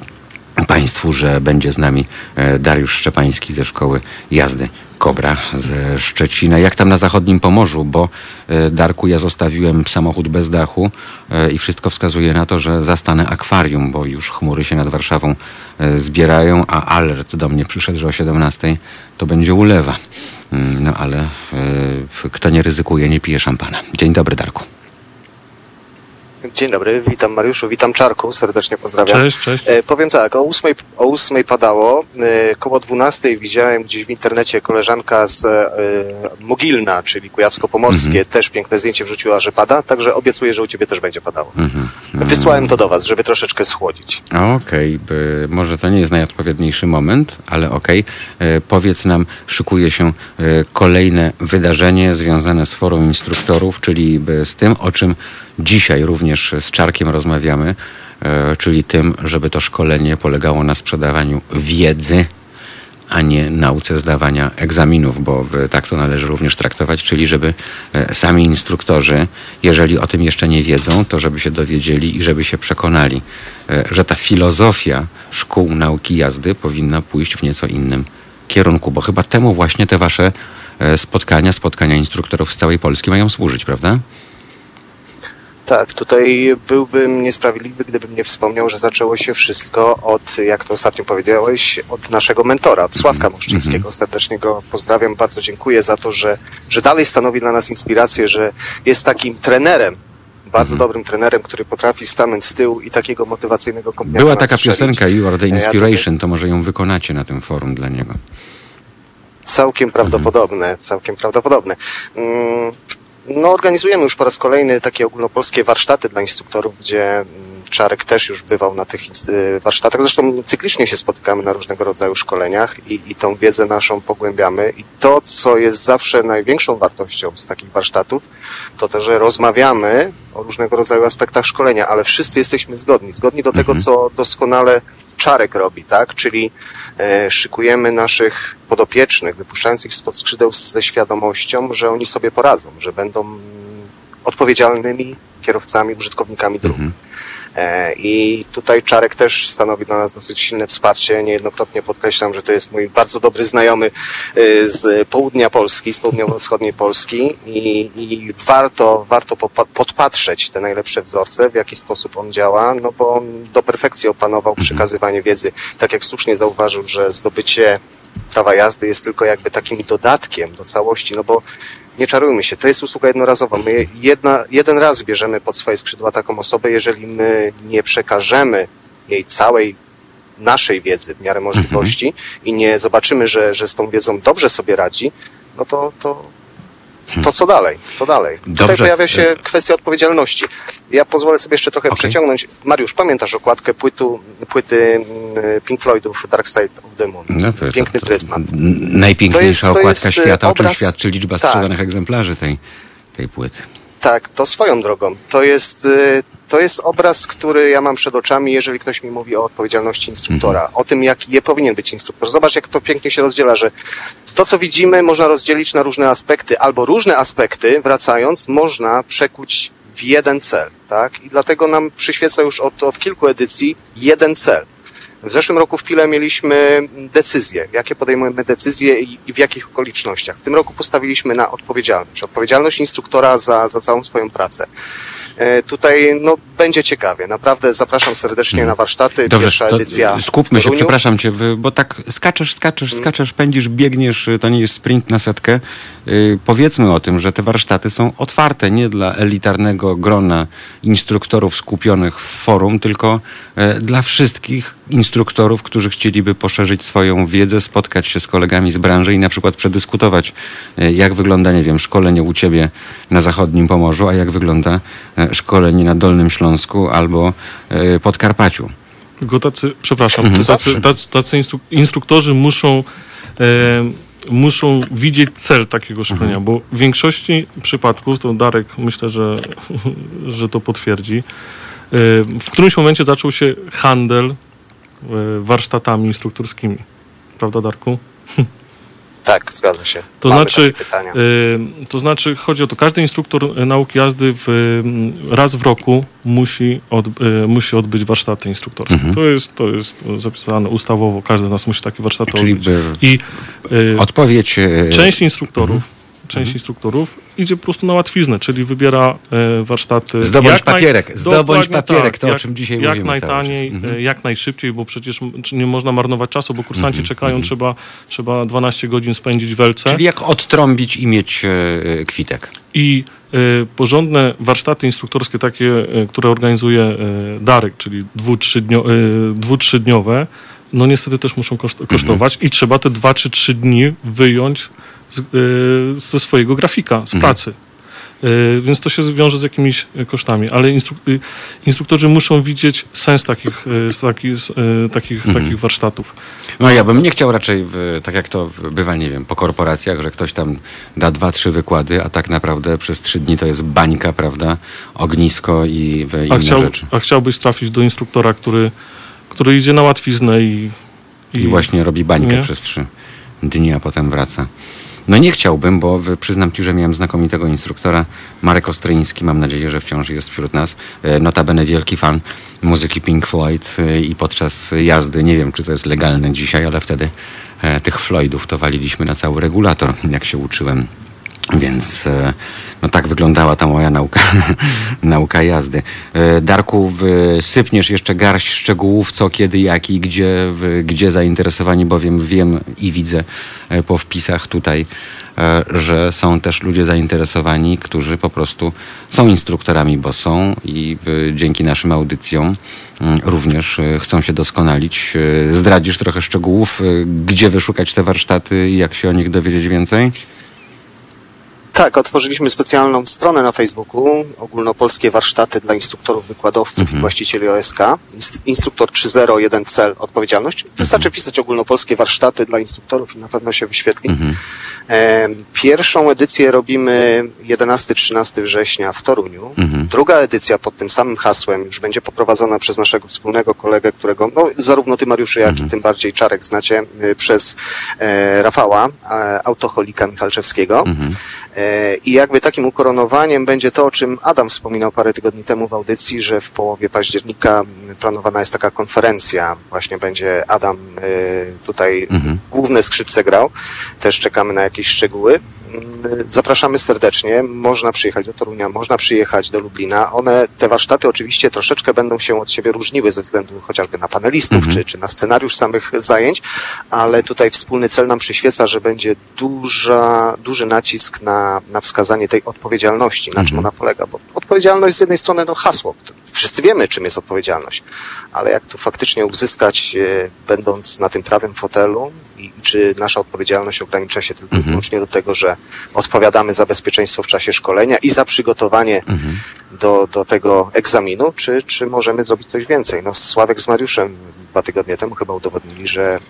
Państwu, że będzie z nami e, Dariusz Szczepański ze Szkoły Jazdy Kobra ze Szczecina. Jak tam na zachodnim Pomorzu, bo e, Darku, ja zostawiłem samochód bez dachu e, i wszystko wskazuje na to, że zastanę akwarium, bo już chmury się nad Warszawą e, zbierają, a alert do mnie przyszedł, że o 17 to będzie ulewa. Mm, No ale kto nie ryzykuje, nie pije szampana. Dzień dobry, Darku. Dzień dobry, witam Mariuszu, witam Czarku, serdecznie pozdrawiam. Cześć, cześć. E, powiem tak, o ósmej, o ósmej padało, e, koło dwunastej widziałem gdzieś w internecie koleżanka z e, Mogilna, czyli Kujawsko-Pomorskie, Mhm. też piękne zdjęcie wrzuciła, że pada, także obiecuję, że u Ciebie też będzie padało. Mhm. Wysłałem to do Was, żeby troszeczkę schłodzić. Okej, by- może to nie jest najodpowiedniejszy moment, ale okej. E, Powiedz nam, szykuje się e, kolejne wydarzenie związane z forum instruktorów, czyli by z tym, o czym dzisiaj również z Czarkiem rozmawiamy, e, czyli tym, żeby to szkolenie polegało na sprzedawaniu wiedzy, a nie nauce zdawania egzaminów, bo tak to należy również traktować, czyli żeby e, sami instruktorzy, jeżeli o tym jeszcze nie wiedzą, to żeby się dowiedzieli i żeby się przekonali, e, że ta filozofia szkół nauki jazdy powinna pójść w nieco innym kierunku, bo chyba temu właśnie te wasze spotkania, spotkania instruktorów z całej Polski mają służyć, prawda? Tak, tutaj byłbym niesprawiedliwy, gdybym nie wspomniał, że zaczęło się wszystko od, jak to ostatnio powiedziałeś, od naszego mentora, od Sławka Moszczyńskiego. Serdecznie go pozdrawiam, bardzo dziękuję za to, że, że dalej stanowi dla nas inspirację, że jest takim trenerem, bardzo dobrym trenerem, który potrafi stanąć z tyłu i takiego motywacyjnego kompletnie Była taka piosenka You Are the Inspiration, to może ją wykonacie na tym forum dla niego. Całkiem prawdopodobne, całkiem prawdopodobne. Mm, No, organizujemy już po raz kolejny takie ogólnopolskie warsztaty dla instruktorów, gdzie mm, Czarek też już bywał na tych y, warsztatach. Zresztą cyklicznie się spotykamy na różnego rodzaju szkoleniach i, i tą wiedzę naszą pogłębiamy. I to, co jest zawsze największą wartością z takich warsztatów, to to, że rozmawiamy o różnego rodzaju aspektach szkolenia, ale wszyscy jesteśmy zgodni. Zgodni do tego, co doskonale Czarek robi, tak? Czyli e, szykujemy naszych podopiecznych, wypuszczając ich spod skrzydeł ze świadomością, że oni sobie poradzą, że będą odpowiedzialnymi kierowcami, użytkownikami dróg. E, I tutaj Czarek też stanowi dla nas dosyć silne wsparcie. Niejednokrotnie podkreślam, że to jest mój bardzo dobry znajomy y, z południa Polski, z południowo-wschodniej Polski i, i warto, warto podpatrzeć te najlepsze wzorce, w jaki sposób on działa, no bo on do perfekcji opanował przekazywanie wiedzy. Tak jak słusznie zauważył, że zdobycie prawa jazdy jest tylko jakby takim dodatkiem do całości, no bo nie czarujmy się, to jest usługa jednorazowa. My jedna, jeden raz bierzemy pod swoje skrzydła taką osobę, jeżeli my nie przekażemy jej całej naszej wiedzy w miarę możliwości i nie zobaczymy, że, że z tą wiedzą dobrze sobie radzi, no to, to to co dalej? Co dalej? Tutaj Dobrze. pojawia się kwestia odpowiedzialności. Ja pozwolę sobie jeszcze trochę Okej. przeciągnąć. Mariusz, pamiętasz okładkę płytu, płyty mm, Pink Floydów Dark Side of the Moon? No Piękny to- pryzmat. Najpiękniejsza To jest- to okładka świata, o czym obraz- świadczy liczba tak. sprzedanych egzemplarzy tej, tej płyty. Tak, to swoją drogą. To jest, y, to jest obraz, który ja mam przed oczami, jeżeli ktoś mi mówi o odpowiedzialności instruktora, Mhm. o tym, jaki je powinien być instruktor. Zobacz, jak to pięknie się rozdziela, że to, co widzimy, można rozdzielić na różne aspekty, albo różne aspekty, wracając, można przekuć w jeden cel, tak? I dlatego nam przyświeca już od, od kilku edycji jeden cel. W zeszłym roku w Pile mieliśmy decyzje, jakie podejmujemy decyzje i, w jakich okolicznościach. W tym roku postawiliśmy na odpowiedzialność. Odpowiedzialność instruktora za, za całą swoją pracę. E, tutaj no, będzie ciekawie. Naprawdę zapraszam serdecznie na warsztaty. Mhm. Dobrze, Pierwsza edycja. skupmy się, przepraszam cię, bo tak skaczesz, skaczesz, Mhm. skaczesz, pędzisz, biegniesz, y, to nie jest sprint na setkę. Y, Powiedzmy o tym, że te warsztaty są otwarte nie dla elitarnego grona instruktorów skupionych w forum, tylko e, dla wszystkich instruktorów, którzy chcieliby poszerzyć swoją wiedzę, spotkać się z kolegami z branży i na przykład przedyskutować, e, jak wygląda, nie wiem, szkolenie u ciebie na zachodnim Pomorzu, a jak wygląda e, szkolenie na Dolnym Śląsku albo e, Podkarpaciu. Tylko tacy, przepraszam, Mhm. tacy, tacy, tacy instru, instruktorzy muszą, e, muszą widzieć cel takiego szkolenia, Mhm. bo w większości przypadków, to Darek myślę, że, że to potwierdzi, w którymś momencie zaczął się handel warsztatami instruktorskimi. Prawda, Darku? Tak, zgadza się. To Mamy znaczy, y, to znaczy, chodzi o to, każdy instruktor y, nauki jazdy w, y, raz w roku musi, od, y, musi odbyć warsztaty instruktorskie. Mhm. To, jest, to jest zapisane ustawowo, każdy z nas musi takie warsztaty Czyli odbyć. by- I y, Odpowiedź. część instruktorów, Mhm. Część instruktorów idzie po prostu na łatwiznę, czyli wybiera e, warsztaty. Zdobądź jak naj- papierek, zdobądź Dokładnie papierek, to o jak, czym dzisiaj Jak mówimy cały najtaniej, czas. Mhm. e, jak najszybciej, bo przecież nie można marnować czasu, bo kursanci Mhm, czekają, trzeba, trzeba 12 godzin spędzić w Elce. Czyli jak odtrąbić i mieć e, kwitek. I porządne warsztaty instruktorskie, takie, które organizuje Darek, czyli dwu, trzydnio, e, dwu trzydniowe, no niestety też muszą koszt, kosztować i trzeba te dwa czy trzy dni wyjąć z, e, ze swojego grafika, z pracy. E, Więc to się wiąże z jakimiś kosztami, ale instru, y, instruktorzy muszą widzieć sens takich, z takich, e, takich, warsztatów. No ja bym nie chciał raczej, tak jak to bywa, nie wiem, po korporacjach, że ktoś tam da dwa, trzy wykłady, a tak naprawdę przez trzy dni to jest bańka, prawda? Ognisko i w, A, inne chciał, rzeczy. a chciałbyś trafić do instruktora, który, który idzie na łatwiznę i, I właśnie robi bańkę Nie? przez trzy dni, a potem wraca. No nie chciałbym, bo przyznam ci, że miałem znakomitego instruktora, Marek Ostryński, mam nadzieję, że wciąż jest wśród nas. E, Notabene wielki fan muzyki Pink Floyd e, i podczas jazdy, nie wiem czy to jest legalne dzisiaj, ale wtedy e, tych Floydów to waliliśmy na cały regulator, jak się uczyłem. Więc no tak wyglądała ta moja nauka, nauka jazdy. E, Darku, sypniesz jeszcze garść szczegółów, co, kiedy, jak i gdzie, gdzie zainteresowani, bowiem wiem i widzę e, po wpisach tutaj, e, że są też ludzie zainteresowani, którzy po prostu są instruktorami, bo są i dzięki naszym audycjom mm, również chcą się doskonalić. Zdradzisz trochę szczegółów, gdzie wyszukać te warsztaty i jak się o nich dowiedzieć więcej? Tak, otworzyliśmy specjalną stronę na Facebooku, ogólnopolskie warsztaty dla instruktorów, wykładowców Mhm. i właścicieli OSK. Inst- Instruktor 301 cel, odpowiedzialność. Wystarczy pisać ogólnopolskie warsztaty dla instruktorów i na pewno się wyświetli. Mhm. Pierwszą edycję robimy 11-13 września w Toruniu. Mhm. Druga edycja pod tym samym hasłem już będzie poprowadzona przez naszego wspólnego kolegę, którego no, zarówno ty Mariuszy, jak i tym bardziej Czarek znacie, y, przez e, Rafała, autocholika Michalczewskiego. E, I jakby takim ukoronowaniem będzie to, o czym Adam wspominał parę tygodni temu w audycji, że w połowie października planowana jest taka konferencja. Właśnie będzie Adam y, tutaj Mhm. główne skrzypce grał. Też czekamy na jakieś szczegóły. Mm, Zapraszamy serdecznie. Można przyjechać do Torunia, można przyjechać do Lublina. One, te warsztaty oczywiście troszeczkę będą się od siebie różniły ze względu chociażby na panelistów, czy, czy na scenariusz samych zajęć, ale tutaj wspólny cel nam przyświeca, że będzie duża, duży nacisk na, na wskazanie tej odpowiedzialności, na czym ona polega. Bo odpowiedzialność z jednej strony, no hasło, wszyscy wiemy, czym jest odpowiedzialność, ale jak to faktycznie uzyskać, e, będąc na tym prawym fotelu i czy nasza odpowiedzialność ogranicza się tylko i wyłącznie do tego, że odpowiadamy za bezpieczeństwo w czasie szkolenia i za przygotowanie do, do tego egzaminu, czy, czy możemy zrobić coś więcej? No, Sławek z Mariuszem dwa tygodnie temu chyba udowodnili, że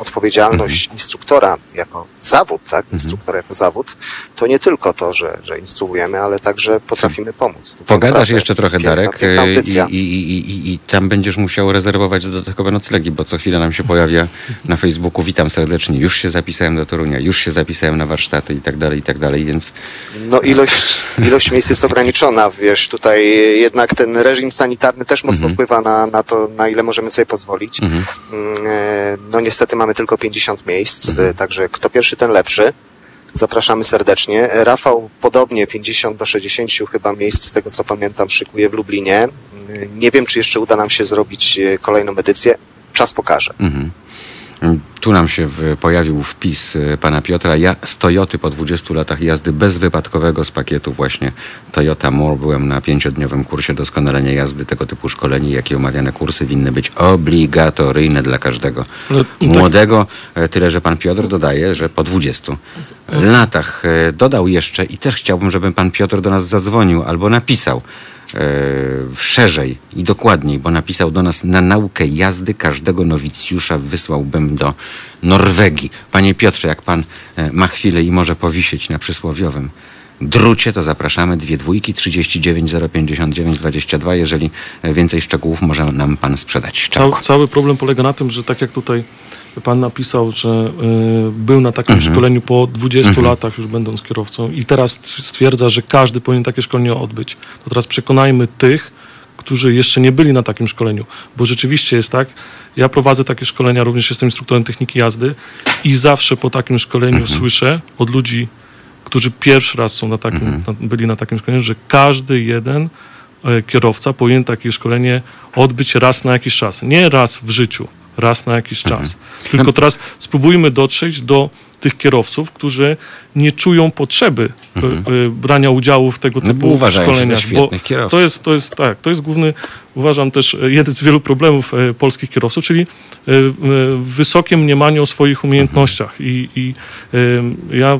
odpowiedzialność instruktora jako zawód, tak, instruktora jako zawód, to nie tylko to, że, że instruujemy, ale także potrafimy pomóc. Tutaj Pogadasz naprawdę jeszcze trochę, piękna, Darek, piękna i, i, i, i tam będziesz musiał rezerwować dodatkowe noclegi, bo co chwilę nam się pojawia na Facebooku. Witam serdecznie, już się zapisałem do Torunia, już się zapisałem na warsztaty i tak dalej, i tak dalej, więc No ilość, ilość miejsc jest ograniczona, wiesz, tutaj jednak ten reżim sanitarny też mocno Mhm. wpływa na, na to, na ile możemy sobie pozwolić. Mhm. Mm, e, No niestety mamy tylko 50 miejsc, Mhm. e, także kto pierwszy, ten lepszy. Zapraszamy serdecznie. Rafał podobnie 50 do 60 chyba miejsc, z tego co pamiętam, szykuje w Lublinie. Mm, Nie wiem, czy jeszcze uda nam się zrobić e, kolejną edycję. Czas pokaże. Mhm. Tu nam się pojawił wpis e, pana Piotra. Ja z Toyoty po 20 latach jazdy bezwypadkowego z pakietu właśnie Toyota More byłem na pięciodniowym kursie doskonalenia jazdy. Tego typu szkolenie, jak i omawiane kursy winny być obligatoryjne dla każdego Ale tak- młodego. E, Tyle, że pan Piotr dodaje, że po 20 latach e, dodał jeszcze i też chciałbym, żeby pan Piotr do nas zadzwonił albo napisał szerzej i dokładniej, bo napisał do nas na naukę jazdy każdego nowicjusza wysłałbym do Norwegii. Panie Piotrze, jak pan e, ma chwilę i może powisieć na przysłowiowym drucie, to zapraszamy. Dwie dwójki, 39 059 22. Jeżeli e, więcej szczegółów może nam pan sprzedać. Cał, Czarku. cały problem polega na tym, że tak jak tutaj pan napisał, że y, był na takim Mhm. szkoleniu po 20 latach już będąc kierowcą i teraz stwierdza, że każdy powinien takie szkolenie odbyć. To teraz przekonajmy tych, którzy jeszcze nie byli na takim szkoleniu, bo rzeczywiście jest tak, ja prowadzę takie szkolenia, również jestem instruktorem techniki jazdy i zawsze po takim szkoleniu Mhm. słyszę od ludzi, którzy pierwszy raz są na takim, Mhm. na, byli na takim szkoleniu, że każdy jeden e, kierowca powinien takie szkolenie odbyć raz na jakiś czas. Nie raz w życiu, raz na jakiś Mhm. czas. Tylko teraz spróbujmy dotrzeć do tych kierowców, którzy nie czują potrzeby e, e, brania udziału w tego Mhm. No typu bo się za szkoleniach. kierowców. to jest, to jest tak, to jest główny, uważam też e, jeden z wielu problemów polskich kierowców, czyli wysokie mniemanie o swoich umiejętnościach. I, i e, ja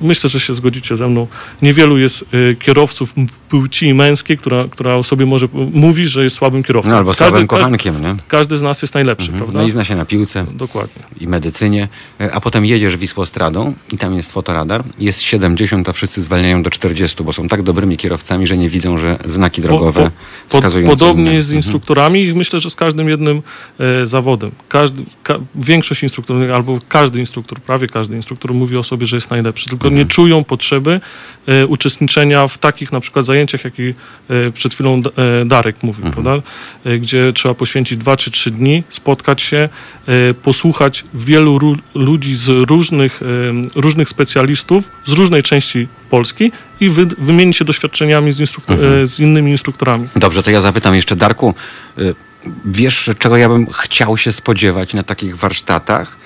myślę, że się zgodzicie ze mną. Niewielu jest kierowców płci męskiej, która, która o sobie może mówi, że jest słabym kierowcą. No albo słabym ka- kochankiem, nie? każdy z nas jest najlepszy, prawda? No i zna się na piłce Dokładnie. i medycynie, e, a potem jedziesz Wisłostradą i tam jest fotoradar, jest 70, a wszyscy zwalniają do 40, bo są tak dobrymi kierowcami, że nie widzą, że znaki drogowe Po- po- wskazują Podobnie inne. z instruktorami i myślę, że z każdym jednym e, zawodem. Każdy, ka, większość instruktorów, albo każdy instruktor, prawie każdy instruktor mówi o sobie, że jest najlepszy, tylko Mhm. nie czują potrzeby uczestniczenia w takich na przykład zajęciach, jak i e, przed chwilą e, Darek mówił, Mhm. prawda? Gdzie trzeba poświęcić dwa czy trzy dni, spotkać się, posłuchać wielu ludzi z różnych, różnych specjalistów z różnej części Polski i wy, wymienić się doświadczeniami z, Mhm. z innymi instruktorami. Dobrze, to ja zapytam jeszcze Darku, y, wiesz czego ja bym chciał się spodziewać na takich warsztatach?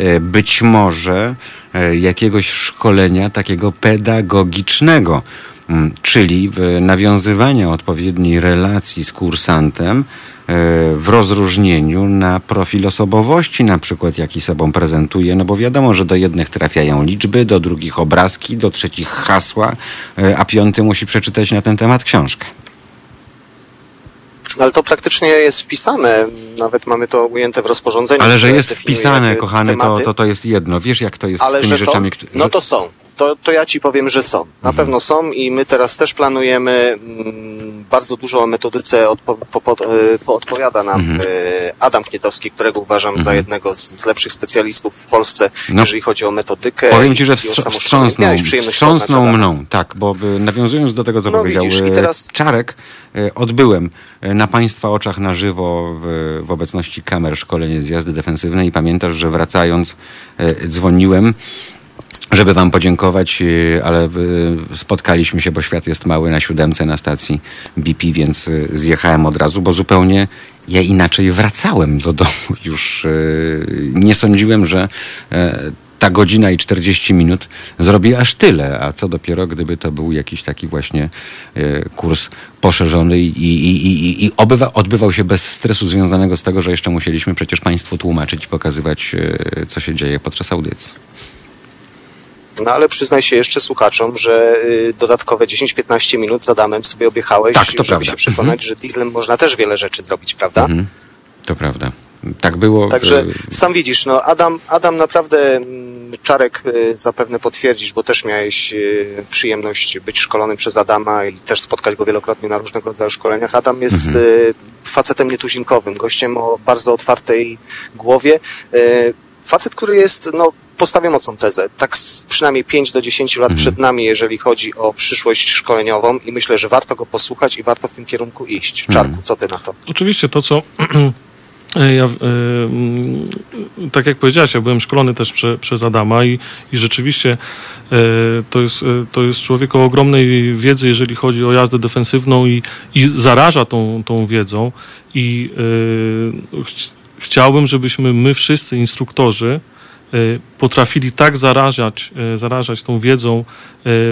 Y, Być może y, jakiegoś szkolenia takiego pedagogicznego, mm, czyli nawiązywania odpowiedniej relacji z kursantem y, w rozróżnieniu na profil osobowości, na przykład jaki sobą prezentuje, no bo wiadomo, że do jednych trafiają liczby, do drugich obrazki, do trzecich hasła, a piąty musi przeczytać na ten temat książkę. Ale to praktycznie jest wpisane, nawet mamy to ujęte w rozporządzeniu. Ale że jest wpisane, kochany, to, tematy. to, to jest jedno. Wiesz, jak to jest z Ale tymi że są? rzeczami, które... No to są. To, to ja ci powiem, że są. Na Mhm. pewno są i my teraz też planujemy mm, bardzo dużo o metodyce odpo, po, po, e, poodpowiada nam Mhm. e, Adam Knietowski, którego uważam za jednego z, z lepszych specjalistów w Polsce, No. jeżeli chodzi o metodykę. Powiem ci, że wstrz- wstrząsnął, wstrząsnął mną, tak, bo nawiązując do tego, co No powiedział widzisz, i y, teraz- Czarek, odbyłem na Państwa oczach na żywo w, w obecności kamer szkolenie z jazdy defensywnej i pamiętasz, że wracając dzwoniłem żeby wam podziękować, y, ale y, spotkaliśmy się, bo świat jest mały na siódemce na stacji BP, więc y, zjechałem od razu, bo zupełnie ja inaczej wracałem do domu. Już nie sądziłem, że e, ta godzina i 40 minut zrobi aż tyle, a co dopiero, gdyby to był jakiś taki właśnie e, kurs poszerzony i, i, i, i- i obywa, odbywał się bez stresu związanego z tego, że jeszcze musieliśmy przecież Państwu tłumaczyć i pokazywać, e, co się dzieje podczas audycji. No ale przyznaj się jeszcze słuchaczom, że y, dodatkowe 10-15 minut z Adamem sobie objechałeś, Tak, to żeby prawda. się przekonać, że dieslem można też wiele rzeczy zrobić, prawda? Mhm. To prawda. Tak było. Także e, sam widzisz, no Adam, Adam naprawdę, mm, Czarek y, zapewne potwierdzisz, bo też miałeś y, przyjemność być szkolonym przez Adama i też spotkać go wielokrotnie na różnego rodzaju szkoleniach. Adam jest Mhm. y, facetem nietuzinkowym, gościem o bardzo otwartej głowie. Y, Facet, który jest, no postawię mocną tezę, tak przynajmniej 5 do 10 lat Mhm. przed nami, jeżeli chodzi o przyszłość szkoleniową i myślę, że warto go posłuchać i warto w tym kierunku iść. Czarku, Mhm. co ty na to? Oczywiście to, co ja, e, tak jak powiedziałeś, ja byłem szkolony też prze, przez Adama i, i rzeczywiście e, to, jest, e, to jest człowiek o ogromnej wiedzy, jeżeli chodzi o jazdę defensywną i, i zaraża tą, tą wiedzą i e, ch- chciałbym, żebyśmy my wszyscy instruktorzy e, potrafili tak zarażać, e, zarażać tą wiedzą e,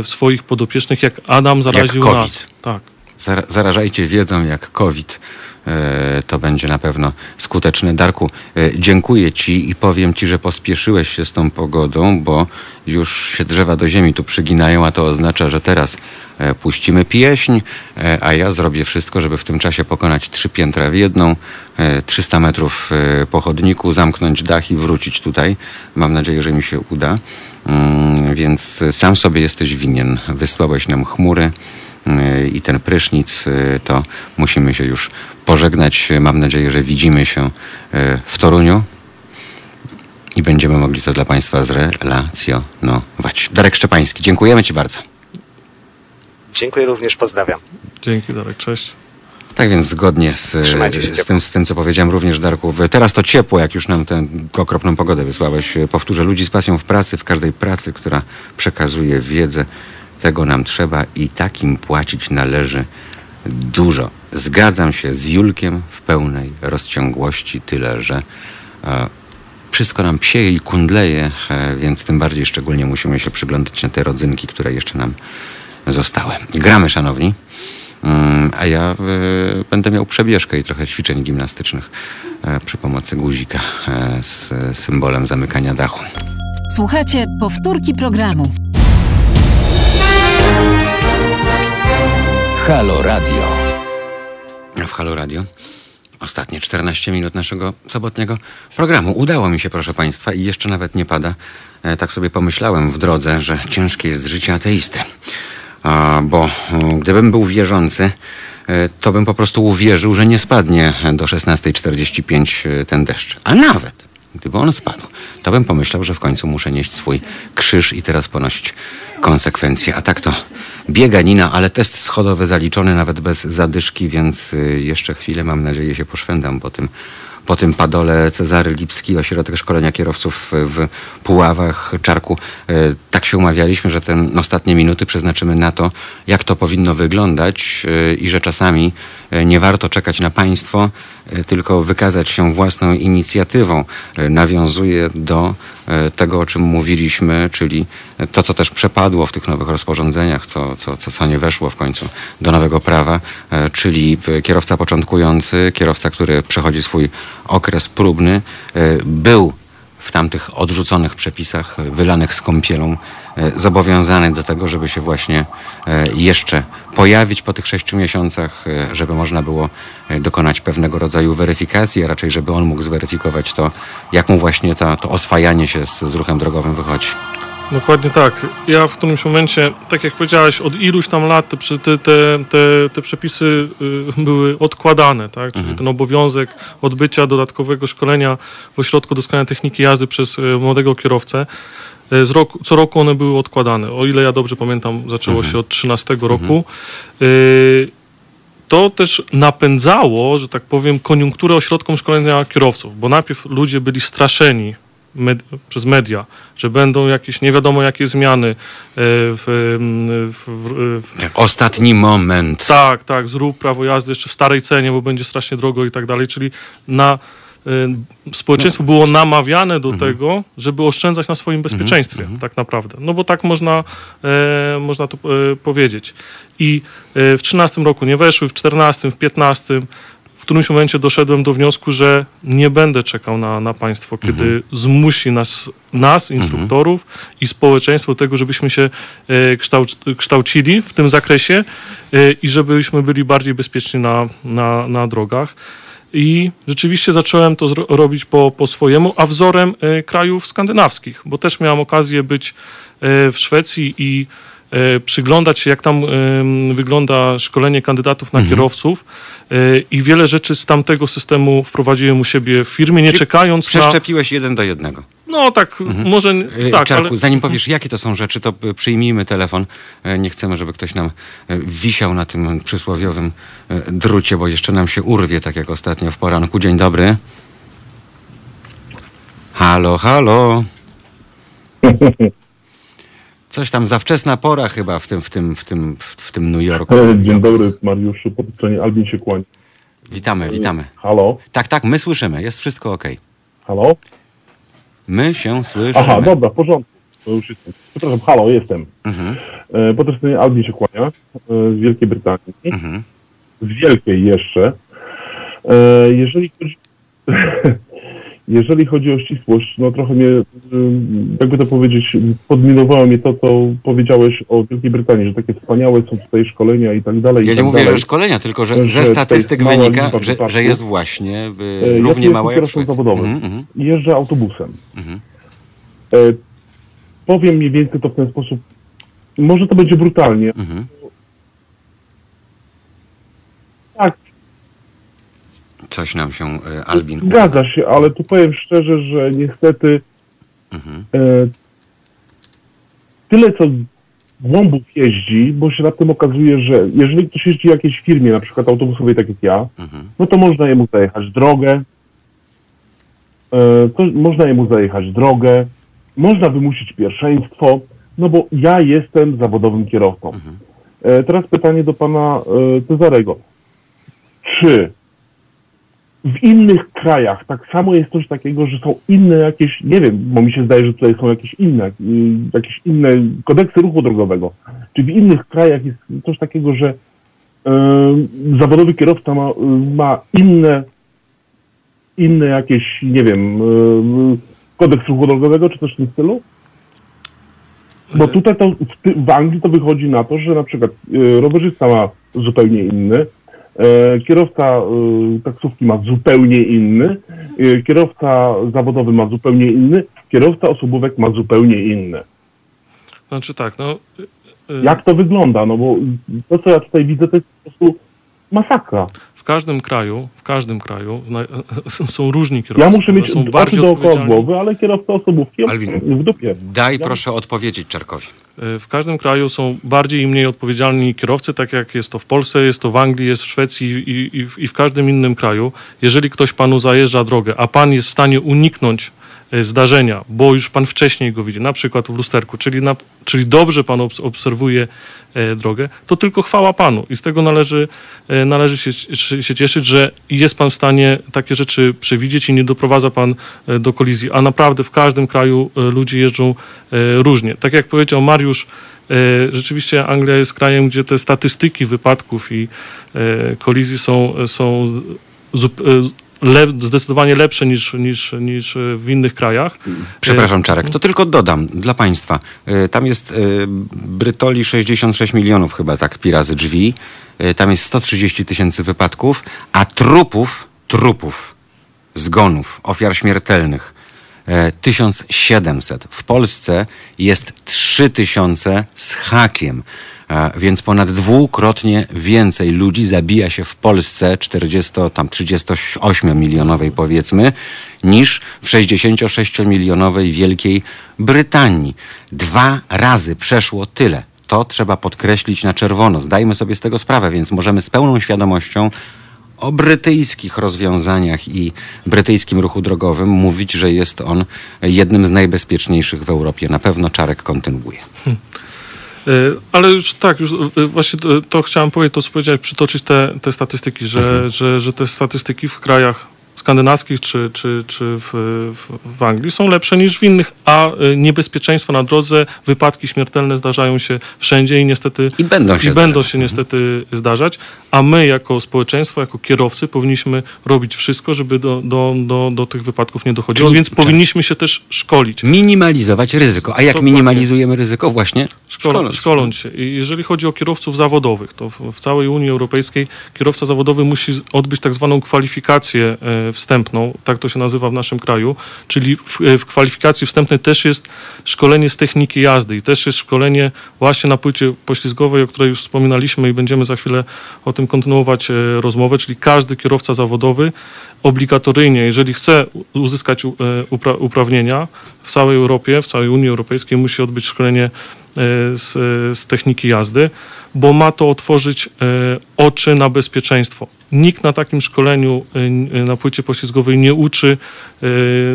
w swoich podopiecznych, jak Adam zaraził COVID. nas. Tak. Zara- zarażajcie wiedzą jak COVID. E, To będzie na pewno skuteczne. Darku, e, dziękuję Ci i powiem Ci, że pospieszyłeś się z tą pogodą, bo już się drzewa do ziemi tu przyginają, a to oznacza, że teraz e, puścimy pieśń, a ja zrobię wszystko, żeby w tym czasie pokonać trzy piętra w jedną, e, 300 metrów po chodniku, zamknąć dach i wrócić tutaj. Mam nadzieję, że mi się uda. Mm, Więc sam sobie jesteś winien. Wysłałeś nam chmury i ten prysznic, y, to musimy się już pożegnać. Mam nadzieję, że widzimy się y, w Toruniu i będziemy mogli to dla Państwa zrelacjonować. Darek Szczepański, dziękujemy Ci bardzo. Dziękuję również, pozdrawiam. Dzięki Darek, cześć. Tak więc zgodnie z, z, tym, z tym, co powiedziałem również Darku, teraz to ciepło, jak już nam tę okropną pogodę wysłałeś. Powtórzę, ludzi z pasją w pracy, w każdej pracy, która przekazuje wiedzę, tego nam trzeba i takim płacić należy dużo. Zgadzam się z Julkiem w pełnej rozciągłości, tyle że e, wszystko nam psieje i kundleje, e, więc tym bardziej szczególnie musimy się przyglądać na te rodzynki, które jeszcze nam zostały. Gramy, szanowni. Mm, A ja e, będę miał przebieżkę i trochę ćwiczeń gimnastycznych e, przy pomocy guzika e, z symbolem zamykania dachu. Słuchajcie powtórki programu. Halo Radio. W Halo Radio. Ostatnie 14 minut naszego sobotniego programu. Udało mi się, proszę Państwa, i jeszcze nawet nie pada. E, Tak sobie pomyślałem w drodze, że ciężkie jest życie ateisty. Bo mm, gdybym był wierzący, e, to bym po prostu uwierzył, że nie spadnie do 16.45 e, ten deszcz. A nawet gdyby on spadł, to bym pomyślał, że w końcu muszę nieść swój krzyż i teraz ponosić konsekwencje. A tak to bieganina, ale test schodowy zaliczony nawet bez zadyszki, więc y, jeszcze chwilę, mam nadzieję, się poszwędam po tym, po tym padole Cezary Lipski, ośrodek szkolenia kierowców w Puławach, Czarku. Y, Tak się umawialiśmy, że te ostatnie minuty przeznaczymy na to, jak to powinno wyglądać y, i że czasami nie warto czekać na państwo, tylko wykazać się własną inicjatywą. Nawiązuje do tego, o czym mówiliśmy, czyli to, co też przepadło w tych nowych rozporządzeniach, co, co, co, co nie weszło w końcu do nowego prawa, y, czyli kierowca początkujący, kierowca, który przechodzi swój okres próbny, y, był w tamtych odrzuconych przepisach, wylanych z kąpielą, y, zobowiązany do tego, żeby się właśnie y, jeszcze pojawić po tych sześciu miesiącach, y, żeby można było dokonać pewnego rodzaju weryfikacji, a raczej żeby on mógł zweryfikować to, jak mu właśnie ta, to oswajanie się z, z ruchem drogowym wychodzi. Dokładnie tak. Ja w którymś momencie, tak jak powiedziałeś, od iluś tam lat te, te, te, te, przepisy y, były odkładane, tak? Czyli ten obowiązek odbycia dodatkowego szkolenia w ośrodku doskonałej techniki jazdy przez y, młodego kierowcę. y, roku, co roku one były odkładane. O ile ja dobrze pamiętam, zaczęło się od 13 roku. Y, to też napędzało, że tak powiem, koniunkturę ośrodkom szkolenia kierowców, bo najpierw ludzie byli straszeni med- przez media, że będą jakieś nie wiadomo jakie zmiany e, w, w, w, w, Ostatni moment. tak, tak, zrób prawo jazdy jeszcze w starej cenie, bo będzie strasznie drogo i tak dalej, czyli na y, społeczeństwo było namawiane do tego, żeby oszczędzać na swoim bezpieczeństwie, tak naprawdę. No bo tak można, e, można to e, powiedzieć. I e, w 13 roku nie weszły, w 14, w 15 w którymś momencie doszedłem do wniosku, że nie będę czekał na, na państwo, kiedy zmusi nas, nas instruktorów i społeczeństwo do tego, żebyśmy się e, kształc, kształcili w tym zakresie e, i żebyśmy byli bardziej bezpieczni na, na, na drogach. I rzeczywiście zacząłem to robić po, po swojemu, a wzorem e, krajów skandynawskich, bo też miałem okazję być w Szwecji i przyglądać się, jak tam wygląda szkolenie kandydatów na kierowców e, i wiele rzeczy z tamtego systemu wprowadziłem u siebie w firmie, nie Czyli czekając na... Przeszczepiłeś jeden do jednego. No tak, może... E, Tak, Czarku, ale... zanim powiesz, jakie to są rzeczy, to e, przyjmijmy telefon. E, Nie chcemy, żeby ktoś nam e, wisiał na tym przysłowiowym e, drucie, bo jeszcze nam się urwie, tak jak ostatnio w poranku. Dzień dobry. Halo, halo. Coś tam za wczesna pora chyba w tym, w tym, w tym, w tym New Yorku. Dzień dobry, Mariuszu, po tej stronie Albin się kłania. Witamy, witamy. Halo? Tak, tak, my słyszymy, jest wszystko ok. Halo? My się słyszymy. Aha, dobra, w porządku. To już jestem. Przepraszam, halo, jestem. Mhm, E, po tej stronie Albin się kłania, e, z Wielkiej Brytanii. mhm. Z Wielkiej jeszcze. E, jeżeli chodzi... Jeżeli chodzi o ścisłość, no trochę mnie, jakby to powiedzieć, podminowało mnie to, co powiedziałeś o Wielkiej Brytanii, że takie wspaniałe są tutaj szkolenia i tak dalej. Ja nie tak mówię, dalej. że szkolenia, tylko że Że statystyk wynika, że, że jest właśnie E, y, ja równie mała jak zawodowym. Mhm, mhm, Jeżdżę autobusem. mhm. E, powiem mniej więcej to w ten sposób. Może to będzie brutalnie. Mhm. Tak, Coś nam się y, Albin... zgadza się, ale tu powiem szczerze, że niestety Mhm. e, tyle co głąbów jeździ, bo się na tym okazuje, że jeżeli ktoś jeździ w jakiejś firmie, na przykład autobusowej, tak jak ja, Mhm. no to można jemu zajechać drogę, e, to można jemu zajechać drogę, można wymusić pierwszeństwo, no bo ja jestem zawodowym kierowcą. E, Teraz pytanie do pana e, Cezarego. Czy w innych krajach tak samo jest coś takiego, że są inne jakieś, nie wiem, bo mi się zdaje, że tutaj są jakieś inne, y, jakieś inne kodeksy ruchu drogowego. Czy w innych krajach jest coś takiego, że zawodowy kierowca ma, ma inne, inne jakieś, nie wiem, y, kodeks ruchu drogowego, czy coś w tym stylu? Bo tutaj to w, w Anglii to wychodzi na to, że na przykład y, rowerzysta ma zupełnie inny, e, kierowca y, taksówki ma zupełnie inny, y, kierowca zawodowy ma zupełnie inny, kierowca osobówek ma zupełnie inny. Znaczy tak, no... Jak to wygląda? No bo to, co ja tutaj widzę, to jest po prostu masakra. W każdym kraju, w każdym kraju zna- są różni kierowcy. Ja muszę mieć są bardziej dookoła głowy, ale kierowca osobówki Alwin, w dupie. Daj proszę odpowiedzieć Czarkowi. Y, W każdym kraju są bardziej i mniej odpowiedzialni kierowcy, tak jak jest to w Polsce, jest to w Anglii, jest w Szwecji i, i, i w każdym innym kraju. Jeżeli ktoś panu zajeżdża drogę, a pan jest w stanie uniknąć zdarzenia, bo już pan wcześniej go widzi, na przykład w lusterku, czyli, na, czyli dobrze pan obs- obserwuje e, drogę, to tylko chwała panu. I z tego należy, e, należy się, się cieszyć, że jest pan w stanie takie rzeczy przewidzieć i nie doprowadza pan e, do kolizji. A naprawdę w każdym kraju e, ludzie jeżdżą e, różnie. Tak jak powiedział Mariusz, e, rzeczywiście Anglia jest krajem, gdzie te statystyki wypadków i e, kolizji są, są e, le, zdecydowanie lepsze niż, niż, niż e, w innych krajach. Przepraszam, Czarek, to tylko dodam dla Państwa. Y, Tam jest Brytoli 66 milionów chyba, tak, pi razy drzwi. Tam jest 130 tysięcy wypadków, a trupów, trupów, zgonów, ofiar śmiertelnych e, 1700. W Polsce jest 3000 z hakiem. Więc ponad dwukrotnie więcej ludzi zabija się w Polsce 40, tam 38 milionowej powiedzmy, niż w 66-milionowej Wielkiej Brytanii. Dwa razy przeszło tyle. To trzeba podkreślić na czerwono. Zdajmy sobie z tego sprawę, więc możemy z pełną świadomością o brytyjskich rozwiązaniach i brytyjskim ruchu drogowym mówić, że jest on jednym z najbezpieczniejszych w Europie. Na pewno Czarek kontynuuje. E, Ale już tak, już e, właśnie to, chciałem powiedzieć, to co powiedziałeś, przytoczyć te, te statystyki, że, że, że te statystyki w krajach skandynawskich czy, czy, czy w, w, w Anglii są lepsze niż w innych, a y, niebezpieczeństwa na drodze, wypadki śmiertelne zdarzają się wszędzie i niestety I będą się i będą się niestety zdarzać, a my jako społeczeństwo, jako kierowcy powinniśmy robić wszystko, żeby do, do, do, do tych wypadków nie dochodziło, Czyli- więc powinniśmy się też szkolić. Minimalizować ryzyko. A jak Dokładnie. minimalizujemy ryzyko? Właśnie Szkol, szkoląc. szkoląc się. I jeżeli chodzi o kierowców zawodowych, to w, w całej Unii Europejskiej kierowca zawodowy musi odbyć tak zwaną kwalifikację e, wstępną, tak to się nazywa w naszym kraju, czyli w, e, w kwalifikacji wstępnej też jest szkolenie z techniki jazdy i też jest szkolenie właśnie na płycie poślizgowej, o której już wspominaliśmy i będziemy za chwilę o tym kontynuować e, rozmowę, czyli każdy kierowca zawodowy obligatoryjnie, jeżeli chce uzyskać e, upra- uprawnienia w całej Europie, w całej Unii Europejskiej, musi odbyć szkolenie z, z techniki jazdy, bo ma to otworzyć e, oczy na bezpieczeństwo. Nikt na takim szkoleniu e, n- na płycie poślizgowej nie uczy, e,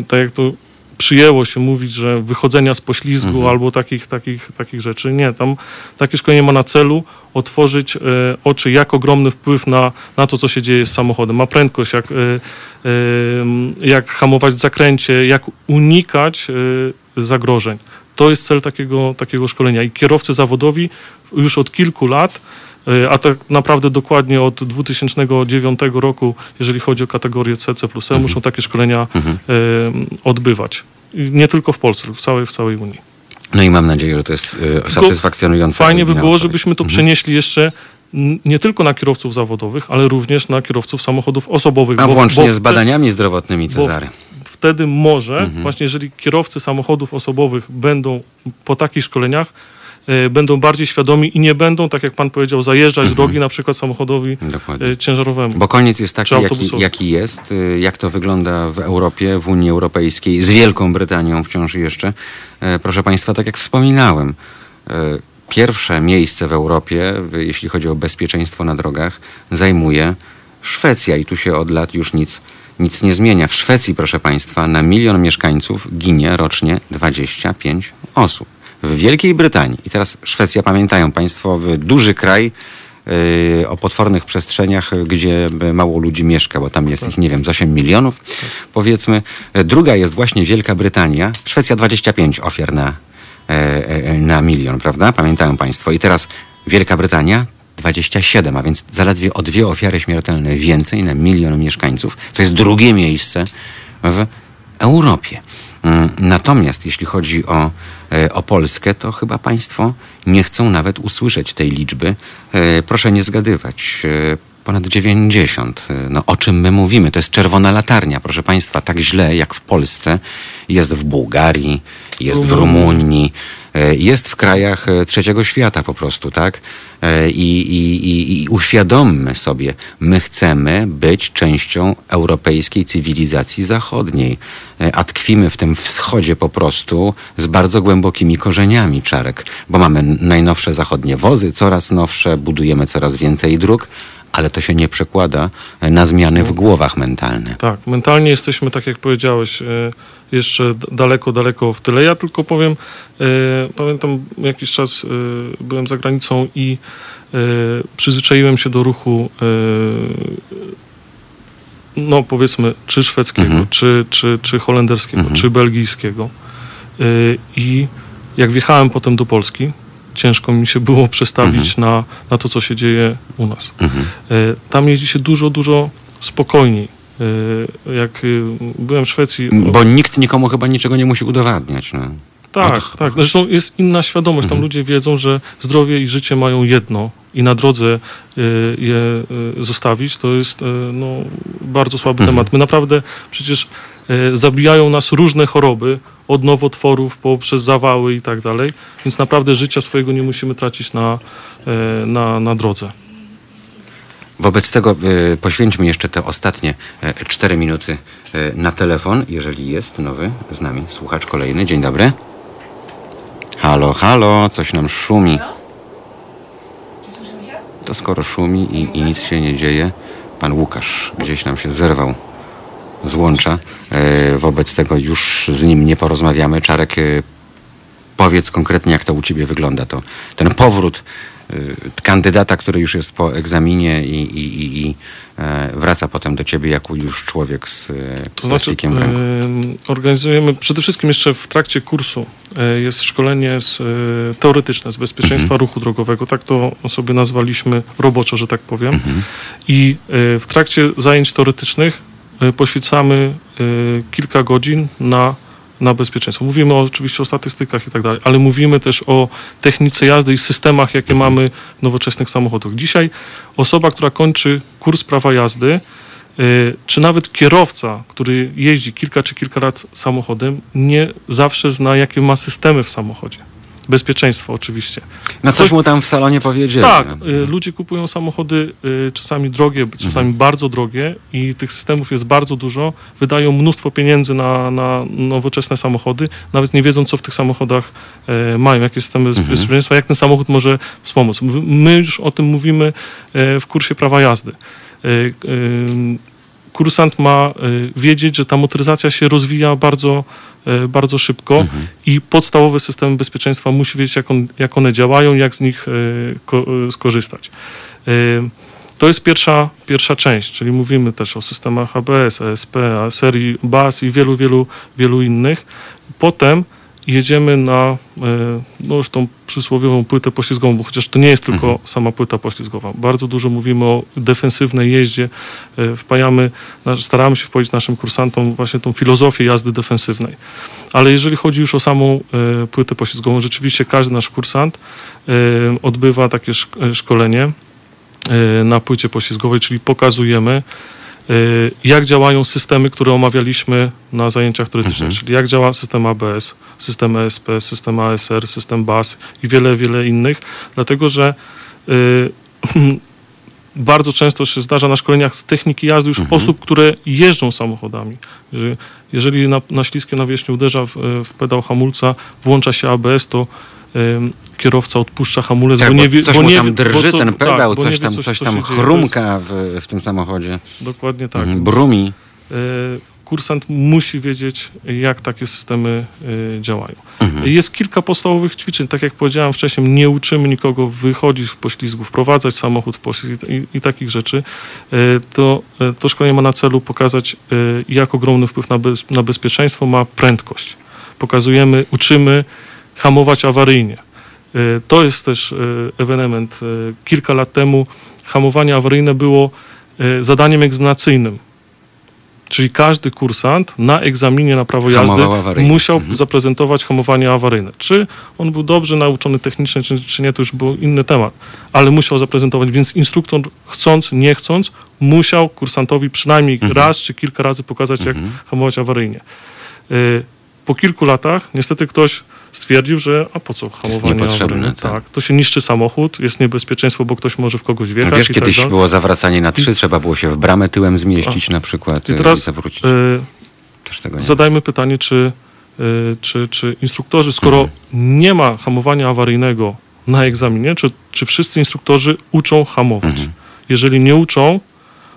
tak jak to przyjęło się mówić, że wychodzenia z poślizgu albo takich, takich, takich rzeczy. Nie, tam takie szkolenie ma na celu otworzyć e, oczy, jak ogromny wpływ na, na to, co się dzieje z samochodem. Ma prędkość, jak, e, e, jak hamować w zakręcie, jak unikać e, zagrożeń. To jest cel takiego, takiego szkolenia. I kierowcy zawodowi już od kilku lat, e, a tak naprawdę dokładnie od 2009 roku, jeżeli chodzi o kategorię C, C plus E, muszą takie szkolenia e, odbywać. Nie tylko w Polsce, w całej, w całej Unii. No i mam nadzieję, że to jest satysfakcjonujące. Fajnie by było, odpowiedź. żebyśmy to przenieśli jeszcze nie tylko na kierowców zawodowych, ale również na kierowców samochodów osobowych. A bo- włącznie bo z badaniami zdrowotnymi Cezary. Wtedy może, Mhm. właśnie jeżeli kierowcy samochodów osobowych będą po takich szkoleniach, e, będą bardziej świadomi i nie będą, tak jak pan powiedział, zajeżdżać drogi na przykład samochodowi Mhm. Dokładnie. e, ciężarowemu. Bo koniec jest taki, jaki, jaki jest, y, jak to wygląda w Europie, w Unii Europejskiej, z Wielką Brytanią wciąż jeszcze. E, Proszę Państwa, tak jak wspominałem, e, pierwsze miejsce w Europie, jeśli chodzi o bezpieczeństwo na drogach, zajmuje Szwecja i tu się od lat już nic, nic nie zmienia. W Szwecji, proszę Państwa, na milion mieszkańców ginie rocznie 25 osób. W Wielkiej Brytanii, i teraz Szwecja, pamiętają Państwo, duży kraj, yy, o potwornych przestrzeniach, y, gdzie y, mało ludzi mieszka, bo tam jest ich, nie wiem, z 8 milionów, powiedzmy. Y, Druga jest właśnie Wielka Brytania. Szwecja 25 ofiar na, e, e, na milion, prawda? Pamiętają Państwo. I teraz Wielka Brytania 27, a więc zaledwie o dwie ofiary śmiertelne więcej na milion mieszkańców. To jest drugie miejsce w Europie. Mm, Natomiast jeśli chodzi o, e, o Polskę, to chyba Państwo nie chcą nawet usłyszeć tej liczby. E, Proszę nie zgadywać. E, Ponad 90. E, No, o czym my mówimy? To jest czerwona latarnia, proszę Państwa. Tak źle jak w Polsce jest w Bułgarii, jest w Rumunii, jest w krajach trzeciego świata po prostu, tak? E, I, i, i, uświadommy sobie, my chcemy być częścią europejskiej cywilizacji zachodniej, E, a tkwimy w tym wschodzie po prostu z bardzo głębokimi korzeniami czarek, bo mamy najnowsze zachodnie wozy, coraz nowsze, budujemy coraz więcej dróg, ale to się nie przekłada e, na zmiany w głowach mentalne. Tak, mentalnie jesteśmy, tak jak powiedziałeś, jeszcze daleko, daleko w tyle. Ja tylko powiem, pamiętam jakiś czas e, byłem za granicą i e, przyzwyczaiłem się do ruchu, e, no powiedzmy, czy szwedzkiego, Mhm. czy, czy, czy holenderskiego, Mhm. czy belgijskiego. E, I jak wjechałem potem do Polski, ciężko mi się było przestawić na, na to, co się dzieje u nas. Mhm. E, Tam jeździ się dużo, dużo spokojniej. E, Jak e, byłem w Szwecji. Bo nikt nikomu chyba niczego nie musi udowadniać. No. Tak, od- tak. Zresztą jest inna świadomość. Tam ludzie wiedzą, że zdrowie i życie mają jedno i na drodze e, je e, zostawić, to jest e, no, bardzo słaby temat. My naprawdę przecież zabijają nas różne choroby, od nowotworów poprzez zawały i tak dalej, więc naprawdę życia swojego nie musimy tracić na, na, na drodze. Wobec tego y, poświęćmy jeszcze te ostatnie y, cztery minuty y, na telefon, jeżeli jest nowy z nami słuchacz kolejny. Dzień dobry. Halo, halo, coś nam szumi. To skoro szumi i, i nic się nie dzieje, pan Łukasz gdzieś nam się zerwał z łącza. E, wobec tego już z nim nie porozmawiamy. Czarek, e, powiedz konkretnie, jak to u ciebie wygląda. To ten powrót y, kandydata, który już jest po egzaminie i, i, i, i e, wraca potem do ciebie jako już człowiek z e, To znaczy, plastikiem w ręku. em, organizujemy przede wszystkim jeszcze w trakcie kursu e, jest szkolenie z, e, teoretyczne z bezpieczeństwa ruchu drogowego. Tak to sobie nazwaliśmy roboczo, że tak powiem. I e, w trakcie zajęć teoretycznych e, poświęcamy e, kilka godzin na, na bezpieczeństwo. Mówimy oczywiście o statystykach i tak dalej, ale mówimy też o technice jazdy i systemach, jakie mamy w nowoczesnych samochodach. Dzisiaj osoba, która kończy kurs prawa jazdy, y, czy nawet kierowca, który jeździ kilka czy kilka lat samochodem, nie zawsze zna, jakie ma systemy w samochodzie. Bezpieczeństwo oczywiście. No coś mu tam w salonie powiedzieli. Tak, y, ludzie kupują samochody y, czasami drogie, czasami bardzo drogie i tych systemów jest bardzo dużo. Wydają mnóstwo pieniędzy na, na nowoczesne samochody, nawet nie wiedzą, co w tych samochodach e, mają, jakie systemy bez- bezpieczeństwa, jak ten samochód może wspomóc. My- już o tym mówimy w kursie prawa jazdy. Kursant ma e, wiedzieć, że ta motoryzacja się rozwija bardzo, e, bardzo szybko i podstawowe systemy bezpieczeństwa musi wiedzieć, jak, on, jak one działają, jak z nich e, skorzystać. To jest pierwsza, pierwsza część, czyli mówimy też o systemach ABS, ESP, serii BAS i wielu, wielu, wielu innych. Potem jedziemy na e, no już tą przysłowiową płytę poślizgową, bo chociaż to nie jest tylko sama płyta poślizgowa. Bardzo dużo mówimy o defensywnej jeździe. E, Wpajamy, staramy się wpoić naszym kursantom właśnie tą filozofię jazdy defensywnej. Ale jeżeli chodzi już o samą e, płytę poślizgową, rzeczywiście każdy nasz kursant odbywa takie szk- szkolenie na płycie poślizgowej, czyli pokazujemy, jak działają systemy, które omawialiśmy na zajęciach teoretycznych, czyli jak działa system ABS, system ESP, system ASR, system BAS i wiele, wiele innych, dlatego że e, bardzo często się zdarza na szkoleniach z techniki jazdy już osób, które jeżdżą samochodami. Że jeżeli na, na śliskie nawierzchni uderza w, w pedał hamulca, włącza się ABS, to kierowca odpuszcza hamulec, Tak, bo nie wie, coś bo nie tam drży co- ten pedał, tak, bo nie coś tam, co- coś co tam chrumka w, w tym samochodzie. Dokładnie tak. Mhm, Brumi. e, kursant musi wiedzieć, jak takie systemy e, działają. Mhm. Jest kilka podstawowych ćwiczeń, tak jak powiedziałem wcześniej, nie uczymy nikogo wychodzić w poślizgu, wprowadzać samochód w poślizg i, i takich rzeczy. E, To, to szkolenie ma na celu pokazać, jak ogromny wpływ na, bez, na bezpieczeństwo ma prędkość. Pokazujemy, uczymy hamować awaryjnie. E, To jest też e, ewenement. E, Kilka lat temu hamowanie awaryjne było zadaniem egzaminacyjnym. Czyli każdy kursant na egzaminie na prawo jazdy musiał Mhm. zaprezentować hamowanie awaryjne. Czy on był dobrze nauczony technicznie, czy, czy nie, to już był inny temat, ale musiał zaprezentować, więc instruktor chcąc, nie chcąc, musiał kursantowi przynajmniej Mhm. raz czy kilka razy pokazać, jak hamować awaryjnie. Y, Po kilku latach niestety ktoś stwierdził, że a po co hamowanie awaryjne? tak. Tak. to się niszczy samochód, jest niebezpieczeństwo, bo ktoś może w kogoś wjechać No wiesz, i kiedyś tak było zawracanie na trzy, trzeba było się w bramę tyłem zmieścić na przykład I e, teraz i zawrócić. nie. zadajmy pytanie, czy, y, czy, czy instruktorzy, skoro Mhm. nie ma hamowania awaryjnego na egzaminie, czy, czy wszyscy instruktorzy uczą hamować? Mhm. Jeżeli nie uczą,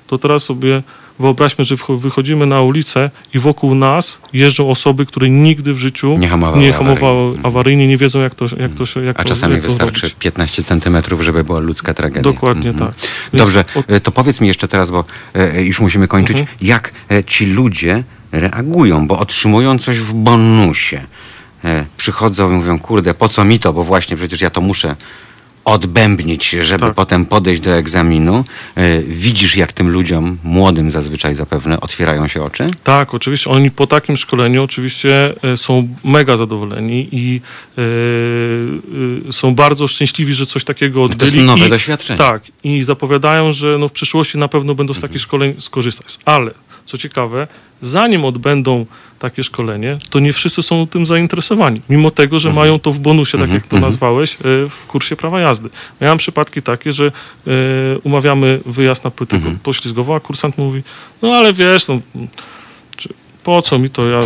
to teraz sobie wyobraźmy, że wychodzimy na ulicę i wokół nas jeżdżą osoby, które nigdy w życiu Nie hamowały nie awaryjnie. hamowały awaryjnie, nie wiedzą jak to, jak to, się- jak A to, czasami jak wystarczy robić. 15 centymetrów, żeby była ludzka tragedia. Dokładnie Mhm. tak. Więc Dobrze, od- e, to powiedz mi jeszcze teraz, bo e, już musimy kończyć, Mhm. jak e, ci ludzie reagują, bo otrzymują coś w bonusie. E, Przychodzą i mówią, kurde, po co mi to, bo właśnie przecież ja to muszę odbębnić, żeby Tak. potem podejść do egzaminu. E, Widzisz, jak tym ludziom, młodym zazwyczaj zapewne, otwierają się oczy? Tak, oczywiście. Oni po takim szkoleniu oczywiście e, są mega zadowoleni i e, są bardzo szczęśliwi, że coś takiego No to odbyli. jest nowe I, doświadczenie. Tak. I zapowiadają, że no w przyszłości na pewno będą z takich szkoleń skorzystać. Ale, co ciekawe, zanim odbędą takie szkolenie, to nie wszyscy są tym zainteresowani. Mimo tego, że mają to w bonusie, tak jak to nazwałeś, e, w kursie prawa jazdy. Miałem przypadki takie, że e, umawiamy wyjazd na płytę poślizgową, a kursant mówi, no ale wiesz, no, po co mi to, ja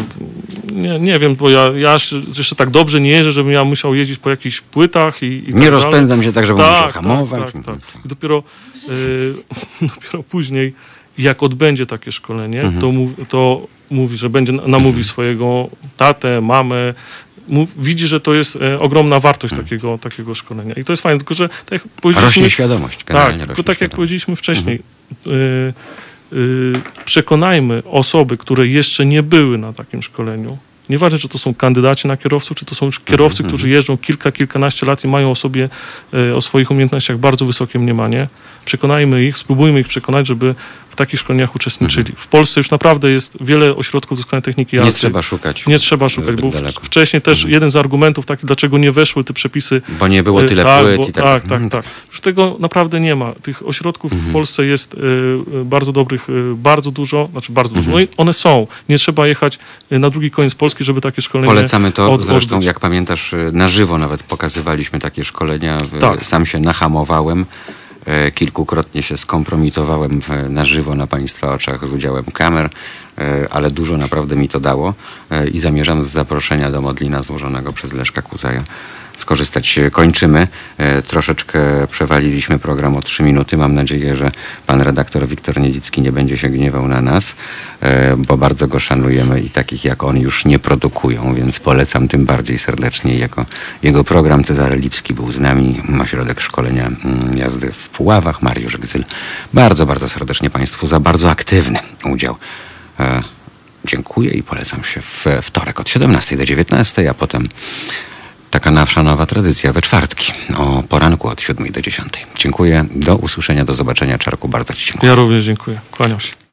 nie, nie wiem, bo ja, ja jeszcze- tak dobrze nie jeżdżę, żebym ja musiał jeździć po jakichś płytach i, i tak Nie dalej. rozpędzam się tak, żeby musiał tak, hamować. Tak, tak, tak. I dopiero, y, dopiero później, jak odbędzie takie szkolenie, Mhm. to, mów, to mówi, że będzie namówi swojego tatę, mamę, mów, widzi, że to jest e, ogromna wartość takiego, takiego szkolenia. I to jest fajne, tylko że tak jak powiedzieliśmy... Rośnie świadomość, Tak, generalnie tylko rośnie tak jak powiedzieliśmy wcześniej, y, y, przekonajmy osoby, które jeszcze nie były na takim szkoleniu, nieważne czy to są kandydaci na kierowców, czy to są już kierowcy, którzy jeżdżą kilka, kilkanaście lat i mają o sobie, y, o swoich umiejętnościach bardzo wysokie mniemanie, przekonajmy ich, spróbujmy ich przekonać, żeby w takich szkoleniach uczestniczyli. W Polsce już naprawdę jest wiele ośrodków doskonałej techniki jazdy. Nie trzeba szukać. Nie trzeba szukać, bo daleko. wcześniej też jeden z argumentów taki, dlaczego nie weszły te przepisy Bo nie było Y, tyle tak, płyt bo, i tak. tak, tak, Mhm. tak. Już tego naprawdę nie ma. Tych ośrodków Mhm. w Polsce jest y, y, bardzo dobrych, y, bardzo dużo, znaczy bardzo Mhm. dużo. No i one są. Nie trzeba jechać y, na drugi koniec Polski, żeby takie szkolenie Polecamy to. od- Zresztą, odbyć. jak pamiętasz, na żywo nawet pokazywaliśmy takie szkolenia. Tak. Sam się nahamowałem. Y, Kilkukrotnie się skompromitowałem w- na żywo na Państwa oczach z udziałem kamer, y, ale dużo naprawdę mi to dało i zamierzam z zaproszenia do Modlina złożonego przez Leszka Kuzaja skorzystać. Kończymy. Y, Troszeczkę przewaliliśmy program o trzy minuty. Mam nadzieję, że pan redaktor Wiktor Niedzicki nie będzie się gniewał na nas, y, bo bardzo go szanujemy i takich jak on już nie produkują, więc polecam tym bardziej serdecznie. Jako jego program Cezary Lipski był z nami, ośrodek szkolenia mm, jazdy w Puławach, Mariusz Gzyl. Bardzo, bardzo serdecznie Państwu za bardzo aktywny udział. E, Dziękuję i polecam się w wtorek od 17 do 19, a potem taka nasza nowa tradycja we czwartki o poranku od 7 do 10. Dziękuję, do usłyszenia, do zobaczenia. Czarku, bardzo Ci dziękuję. Ja również dziękuję. Kłaniam się.